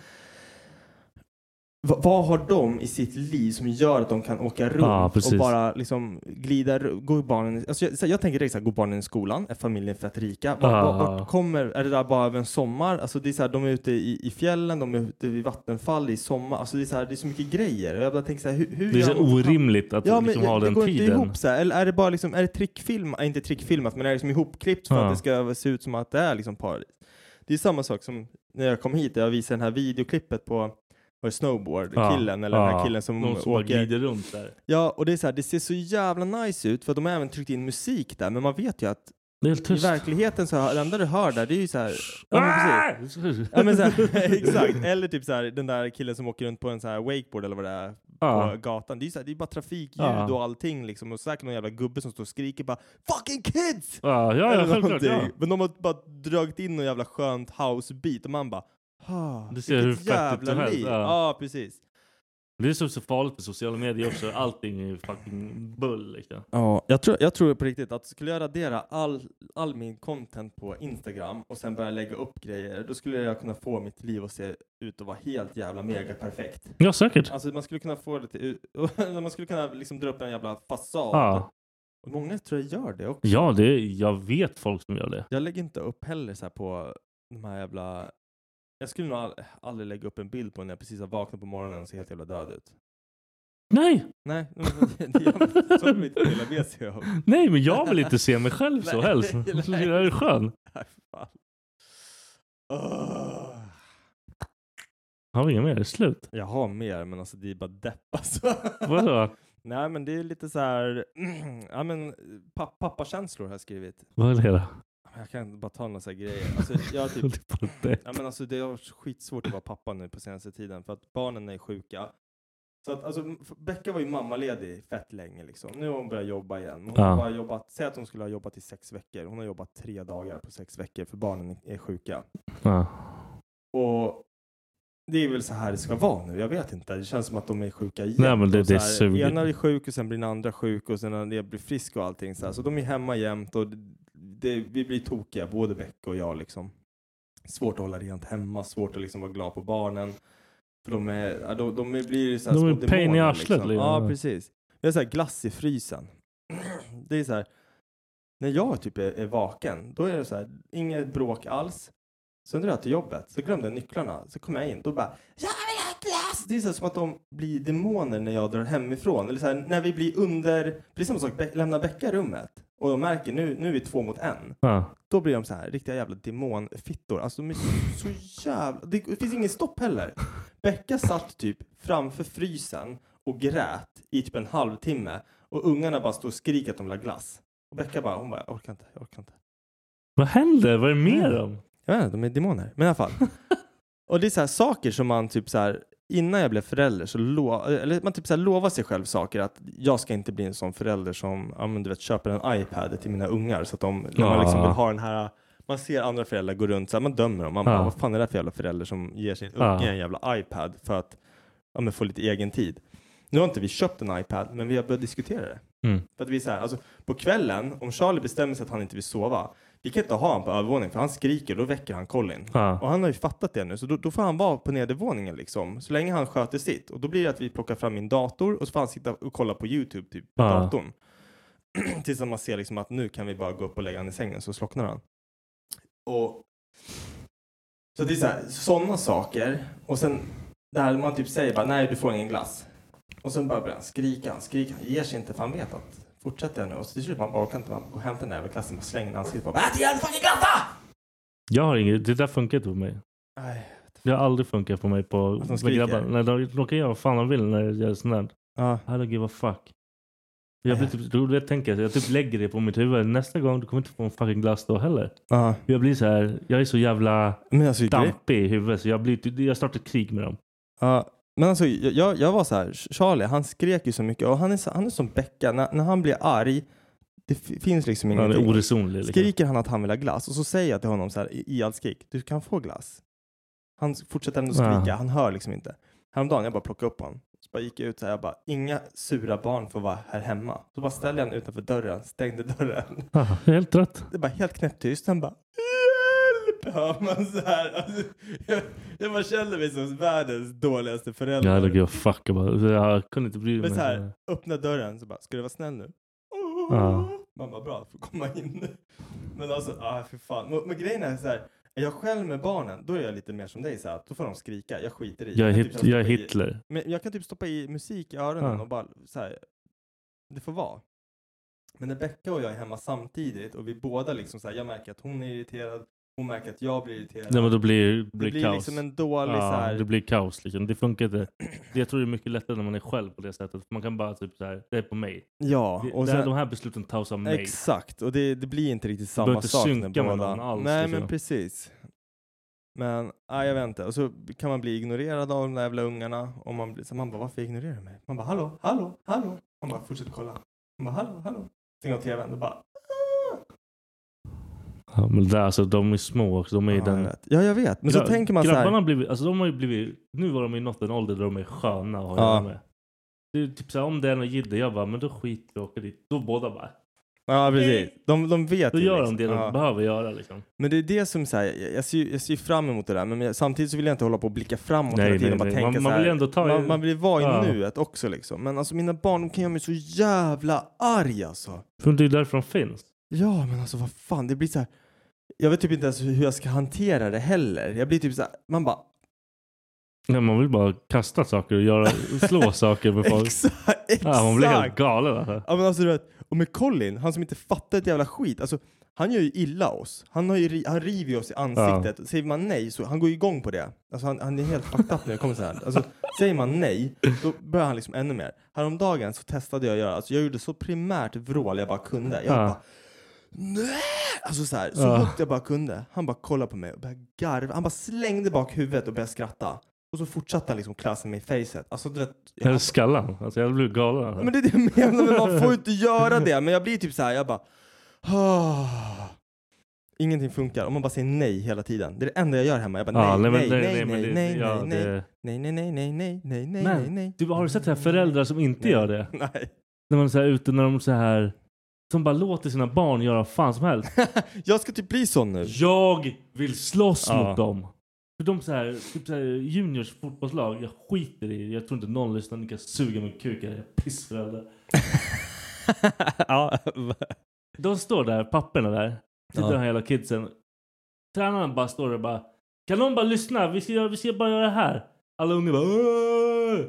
Va, vad har de i sitt liv som gör att de kan åka runt precis. och bara liksom glida Går barnen, alltså jag, jag tänker direkt så här, går barnen i skolan? Är familjen fett rika? Var, Ja. var, vart kommer, är det där bara över en sommar? Alltså det är så här, de är ute i, i fjällen, de är ute vid vattenfall i sommar. Alltså det är så, här, det är så mycket grejer. Jag bara tänker så här, hur, hur Det är så orimligt att Ja, liksom ha det den går inte tiden. ihop så här. Eller är det bara liksom, är det trickfilm, äh, inte trickfilmat, men är det liksom ihopklippt för Ja. att det ska se ut som att det är liksom paradis? Det är samma sak som när jag kom hit, jag visade det här videoklippet på var det snowboard, Ja. killen eller den här killen som, De som åker. glider runt där. Ja, och det är så här, det ser så jävla nice ut för de har även tryckt in musik där, men man vet ju att Det är helt i verkligheten så hör, det enda du hör där, det är ju så här, ja, men precis. Ja, men så här, exakt, eller typ så här, den där killen som åker runt på en så här wakeboard eller vad det är Ja. på gatan. Det är, så här, det är bara trafikljud Ja. och allting liksom. Och säkert någon jävla gubbe som står och skriker bara Fucking kids! Ja, ja, ja Eller självklart. Ja. någonting. Men de har bara dragit in någon jävla skönt house-beat och man bara Det ser hur fett ut jävla som helst, liv. ja. Ja, precis. Det är så, så farligt med sociala medier också. Allting är ju fucking bull liksom. Ja, jag tror, jag tror på riktigt att skulle jag radera all, all min content på Instagram och sen börja lägga upp grejer, då skulle jag kunna få mitt liv att se ut att vara helt jävla mega perfekt. Ja, säkert. Alltså man skulle kunna få det till, man skulle kunna liksom dra upp en jävla fasad. Ja. Och många tror jag gör det också. Ja, det, jag vet folk som gör det. Jag lägger inte upp heller så här på de här jävla... Jag skulle nog aldrig lägga upp en bild på när jag precis har vaknat på morgonen och ser helt jävla död ut. Nej! Nej, det det så vill man inte dela med sig av. Nej, men jag vill inte se mig själv så helst. nej. Jag är skön. Nej, fan. Åh. Har vi inget mer? Slut? Jag har mer, men alltså det är bara depp alltså. Vadå? Nej, men det är lite så här... ja, men pa pappakänslor har jag skrivit. Vad är det då? Jag kan bara ta några så här grejer. Alltså, jag typ är. Ja, men alltså, det har varit skitsvårt att vara pappa nu på senaste tiden för att barnen är sjuka. Så att, alltså, Becka var ju mammaledig fett länge liksom. Nu har hon börjat jobba igen. Hon Ja. har bara jobbat, säg att hon skulle ha jobbat i sex veckor. Hon har jobbat tre dagar på sex veckor för barnen är sjuka. Ja. Och det är väl så här det ska vara nu. Jag vet inte. Det känns som att de är sjuka jämt. Nej, men det- det suger. Ena är sjuk och sen blir den andra sjuk och sen när det blir frisk och allting. Så, här. så de är hemma jämt och det, det, vi blir tokiga, både Becka och jag liksom. Svårt att hålla rent hemma, svårt att liksom vara glad på barnen. För de, är, ja, de, de är- blir så här De små är pain i demoner, arslet, Liksom. liksom. Ja, precis. Vi har så här glass i frysen. Det är så här, när jag typ är, är vaken, då är det så här, inget bråk alls. Sen drar jag till jobbet, så glömde jag nycklarna. Så kommer jag in, då bara glass! Det är så som att de blir demoner när jag drar hemifrån. Eller så här, när vi blir under, är samma sak, lämnar Becka rummet. Och de märker nu, nu är vi två mot en. Ja. Då blir de så här riktiga jävla demonfittor. Alltså de är så, så jävla... Det, det finns ingen stopp heller. Becka satt typ framför frysen och grät i typ en halvtimme. Och ungarna bara stod och skriker att de vill ha glass. Och Becka bara, hon bara, jag orkar inte, jag orkar inte. Vad händer? Vad är det med dem? Jag vet inte, de är demoner. Men i alla fall. och det är så här saker som man typ så här innan jag blev förälder så lo- eller man typ så lovar sig själv saker att jag ska inte bli en sån förälder som ja, men du vet, köper en iPad till mina ungar så att de, när man liksom Ja. vill ha den här man ser andra föräldrar gå runt så här, man dömer dem. Man bara, Ja. vad fan är det för jävla förälder som ger sin Ja. unge en jävla iPad för att ja, men få lite egen tid. Nu har inte vi köpt en iPad, men vi har börjat diskutera det. Mm. För att vi är så här, alltså, på kvällen, om Charlie bestämmer sig att han inte vill sova, vi kan inte ha honom på övervåningen för han skriker, då väcker han Colin. Ja. Och han har ju fattat det nu, så då, då får han vara på nedervåningen liksom. Så länge han sköter sitt. Och då blir det att vi plockar fram min dator och så får han sitta och kolla på YouTube typ på Ja. datorn. Tills man ser liksom att nu kan vi bara gå upp och lägga han i sängen så slocknar han. Och så det är så här, sådana saker. Och sen där man typ säger bara nej du får ingen glass. Och sen bara börjar han skrika, han skriker, han ger sig inte för han vet att fortsätter jag nu och så till slut man orkar inte, man går hämtar den där jävla glassen och slänger den i ansiktet på honom. Ät igen fucking då! Jag har inget, det där funkar inte på mig. Nej. Det har aldrig funkat på mig på Att de med grabbar. Nej, de, de kan göra vad fan de vill när jag gör sånt där. Ja. I don't give a fuck. Jag, blir typ, då jag tänker jag typ lägger det på mitt huvud. Nästa gång du kommer inte få en fucking glass då heller. Ja. Jag blir så här, jag är så jävla Men alltså, dampig i huvudet så jag, blir, typ- jag startar ett krig med dem. Ja, men alltså jag- jag, var så här, Charlie han skrek ju så mycket och han är, han är som Becka, när, när han blir arg, det finns liksom Han är ingenting. oresonlig. Liksom. Skriker han att han vill ha glass och så säger jag till honom så här i, allt skrik, du kan få glass. Han fortsätter ändå skrika, Ja. han hör liksom inte. Häromdagen jag bara plockade upp honom. Så bara gick jag ut så här, jag bara, inga sura barn får vara här hemma. Så bara ställde jag honom utanför dörren, stängde dörren. Ah, helt rätt. Det är bara helt knäpptyst. Han bara Hör man så här. Alltså, jag, jag bara kände mig som världens dåligaste förälder. Jag hade fuck. Jag, bara, jag kunde inte bry mig. Men så här, öppna dörren så bara, ska du vara snäll nu? Ja. Man bara, bra, får komma in. Men alltså, ah, för fan. Men, men grejen är så här, är jag själv med barnen, då är jag lite mer som dig så här, då får de skrika, jag skiter i. Jag är, hit, typ jag är stoppa i- Hitler. Men jag kan typ stoppa i musik i öronen Ja. och bara så här, det får vara. Men när Becka och jag är hemma samtidigt och vi båda liksom så här, jag märker att hon är irriterad, hon märker att jag blir irriterad. Nej, men då blir, det blir blir kaos. liksom en dålig ja, så här, Det blir kaos. Liksom. Det funkar inte. Det- Jag tror det är mycket lättare när man är själv på det sättet. Man kan bara typ så här, det är på mig. ja. Och det sen, de här besluten tas av mig. exakt, och det, det blir inte riktigt behöver samma inte sak. när synka med någon alls, Nej liksom. men precis. Men, nej jag vet inte. Och så kan man bli ignorerad av de där jävla ungarna. Och man, blir, så man bara, varför ignorerar du mig? Man bara, hallå, hallå, hallå. Man bara, fortsätter kolla. Man bara, hallå, hallå. Stänger av tvn och bara, "Ah." Ja, men där, alltså, de är små också. De är i ja, den... jag vet. ja, jag vet. Men så Gra- tänker man så Grabbarna här. har blivit, alltså, de har ju blivit, nu var de i nått en ålder där de är sköna att ha Ja. med. Det är typ såhär, om det är någon jidder, jag bara, men då skiter vi och åker dit. Då båda bara, Ja, precis. De, de vet då ju gör liksom. de det de Ja. behöver göra liksom. Men det är det som så här, jag, ser, ju- jag ser ju fram emot det där. Men jag, samtidigt så vill jag inte hålla på och blicka framåt Nej, hela tiden. nej, bara nej. tänka Man- så man här, vill ändå ta i- man, man vill vara i Ja. nuet också liksom. Men alltså mina barn, de kan göra mig så jävla arg alltså. För det är därför de finns. Ja, men alltså vad fan, det blir så här. Jag vet typ inte ens hur jag ska hantera det heller. Jag blir typ så här, man bara Nej, man vill bara kasta saker och göra, slå saker med folk. exakt, exakt. Ja, man blir helt galen alltså. Ja men alltså du vet, och med Colin, han som inte fattar ett jävla skit, alltså han gör ju illa oss. Han, har ju, han river ju oss i ansiktet. Säger man nej så han går ju igång på det. Alltså han, han är helt fucked up när det kommer så här. Alltså, säger man nej, då börjar han liksom ännu mer. Häromdagen så testade jag att göra, alltså jag gjorde så primärt vrål jag bara kunde. Jag Ja. bara Nej! Alltså så här, så Ja. högt jag bara kunde. Han bara kollade på mig och började garva. Han bara slängde bak huvudet och började skratta. Och så fortsatte han liksom klassa mig i facet. Alltså du vet, jag- Eller skallan. Alltså, jag blir galen. Men det är det jag menar, men man får ju inte göra det. Men jag blir typ så här, jag bara... "Ah." Ingenting funkar om man bara säger nej hela tiden. Det är det enda jag gör hemma. Jag bara nej, nej, nej, nej, nej, nej, nej, nej, nej, nej, nej, nej, nej, nej, nej. Du, har du sett det här föräldrar som inte gör det? Nej. När man är så ute när de så här som bara låter sina barn göra vad fan som helst. Jag ska typ bli sån nu. Jag vill slåss Ja. mot dem. För de så här, typ så här juniors fotbollslag, jag skiter i det. Jag tror inte någon lyssnar, ni kan suga min kuk. Jag är pissförälder. ja. De står där, papporna där. Sitter Ja. de här jävla kidsen. Tränaren bara står där och bara Kan någon bara lyssna? Vi ska, göra- vi ska bara göra det här. Alla unga bara "Åh!"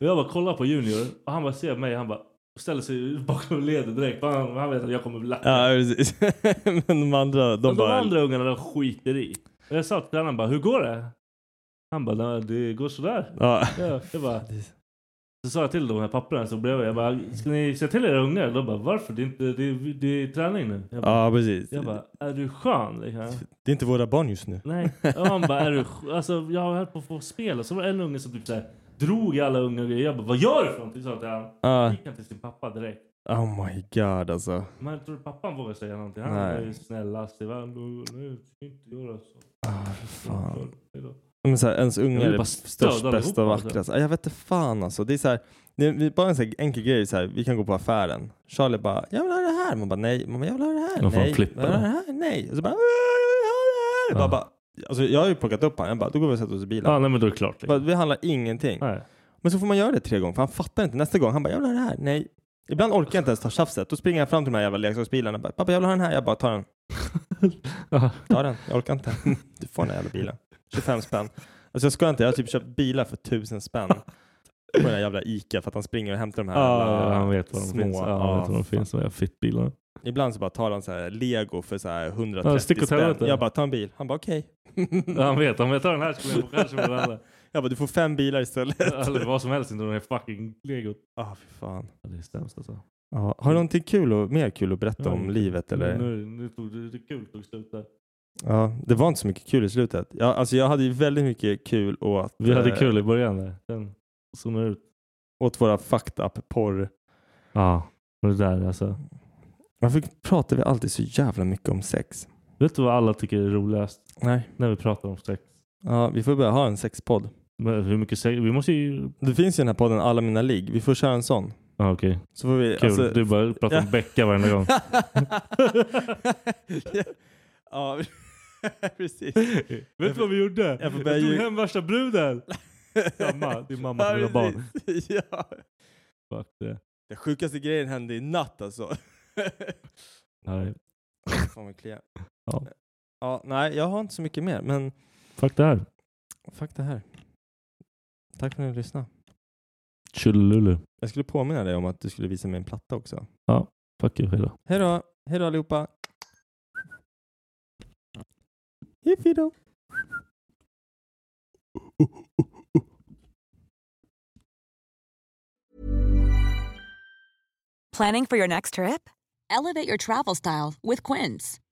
Och jag bara kollar på Junior och han bara ser mig han bara ställer sig bakom leder direkt. Han, han vet att jag kommer bli lack. Ja, precis. Men de andra, de de, de bara... andra ungarna de skiter i. Och jag sa till tränaren bara, hur går det? Han bara, "Nej, det går sådär. Ja. Ja, jag bara, så sa jag till de här papporna som bredvid, jag bara, ska ni säga till era ungar? De bara, varför? Det är, inte, det är, det är träning nu. Jag bara, Ja, precis. jag bara är du skön? Liksom? Det är inte våra barn just nu. Nej. Och han bara, är du sk- Alltså jag höll på att få spel. Och så var det en unge som typ såhär, drog alla unga grejer. Jag bara, vad gör du för någonting? Sa till han. Ja. Gick han till sin pappa direkt. Oh my god alltså. Men jag tror pappan vågar säga någonting. Han Nej. är ju snällast i världen. Nej, du inte göra så. Ah, fan. Men så här, ens vill är störst, bästa och vackrast. Ah, Jag vet inte fan alltså. Det är så här, Det är bara en sån här enkel grej, så här, vi kan gå på affären. Charlie bara, jag vill ha det här. Man bara, nej. Man bara, jag vill ha det här. Man nej. jag vill ha det här. Nej. Och så bara, jag vill ha det här. Ja. Bara, bara, alltså, jag har ju plockat upp honom. Jag bara, då går vi och sätter oss i bilen. Ja, nej men då är det klart. Bara, Liksom. vi handlar ingenting. Nej. Men så får man göra det tre gånger, för han fattar inte. Nästa gång, han bara, jag vill ha det här. Nej. Ibland orkar jag inte ens ta tjafset. Då springer jag fram till de här jävla leksaksbilarna. Bara, Pappa, jag vill ha den här. Jag bara, ta den. Ja. Ta den. Jag orkar inte. Du får den här jävla bilen. 25 spänn. Alltså jag ska inte. Jag har typ köpt bilar för 1000 spänn. På den här jävla Ica för att han springer och hämtar de här Ja, han vet var de små. finns. Ja, han vet var de finns, de här fittbilarna. Ibland så bara tar han så här lego för så här 130 Ja, stick åt spänn. helvete. Jag bara, ta en bil. Han bara, okej. Ja, han vet, om jag tar den här skulle jag få kanske med den andra. Jag bara, du får fem bilar istället. Eller vad som helst, inte den här fucking legot. Ah, fy fan. Ja, det är sämst alltså. Ja, har du någonting kul och, mer kul att berätta Ja, om livet eller? Nu, nu tog det, det kul tog slut där. Ja, det var inte så mycket kul i slutet. Ja, alltså jag hade ju väldigt mycket kul åt, Vi hade eh, kul i början där. Sen zonade ut. åt våra fucked up porr. Ja, och det där alltså. Varför pratar vi alltid så jävla mycket om sex? Vet du vad alla tycker är roligast? Nej. När vi pratar om sex. Ja, vi får börja ha en sexpodd. Men hur mycket sex? Vi måste ju... Det finns ju den här podden Alla mina ligg. Vi får köra en sån. Ja, okej. Så får vi, Kul. alltså- Du bara pratar om Ja. Becka varenda gång. ja, precis. Vet du vad vi gjorde? Jag Jag, får börja tog ljug- hem värsta bruden. Samma. Din mamma Ja, till mina barn. precis. Ja. Fuck det. Den sjukaste grejen hände i natt alltså. Nej. Fan vad kliar. Ja. Ja, nej, jag har inte så mycket mer, men Fuck det här. fuck det här. Tack för att ni lyssnade. Tjolululu. Jag skulle påminna dig om att du skulle visa mig en platta också. Fuck you, hejdå. Hej då! Hej då allihopa! Hippie då! Planning for your next trip? Elevate your travel style with Quince.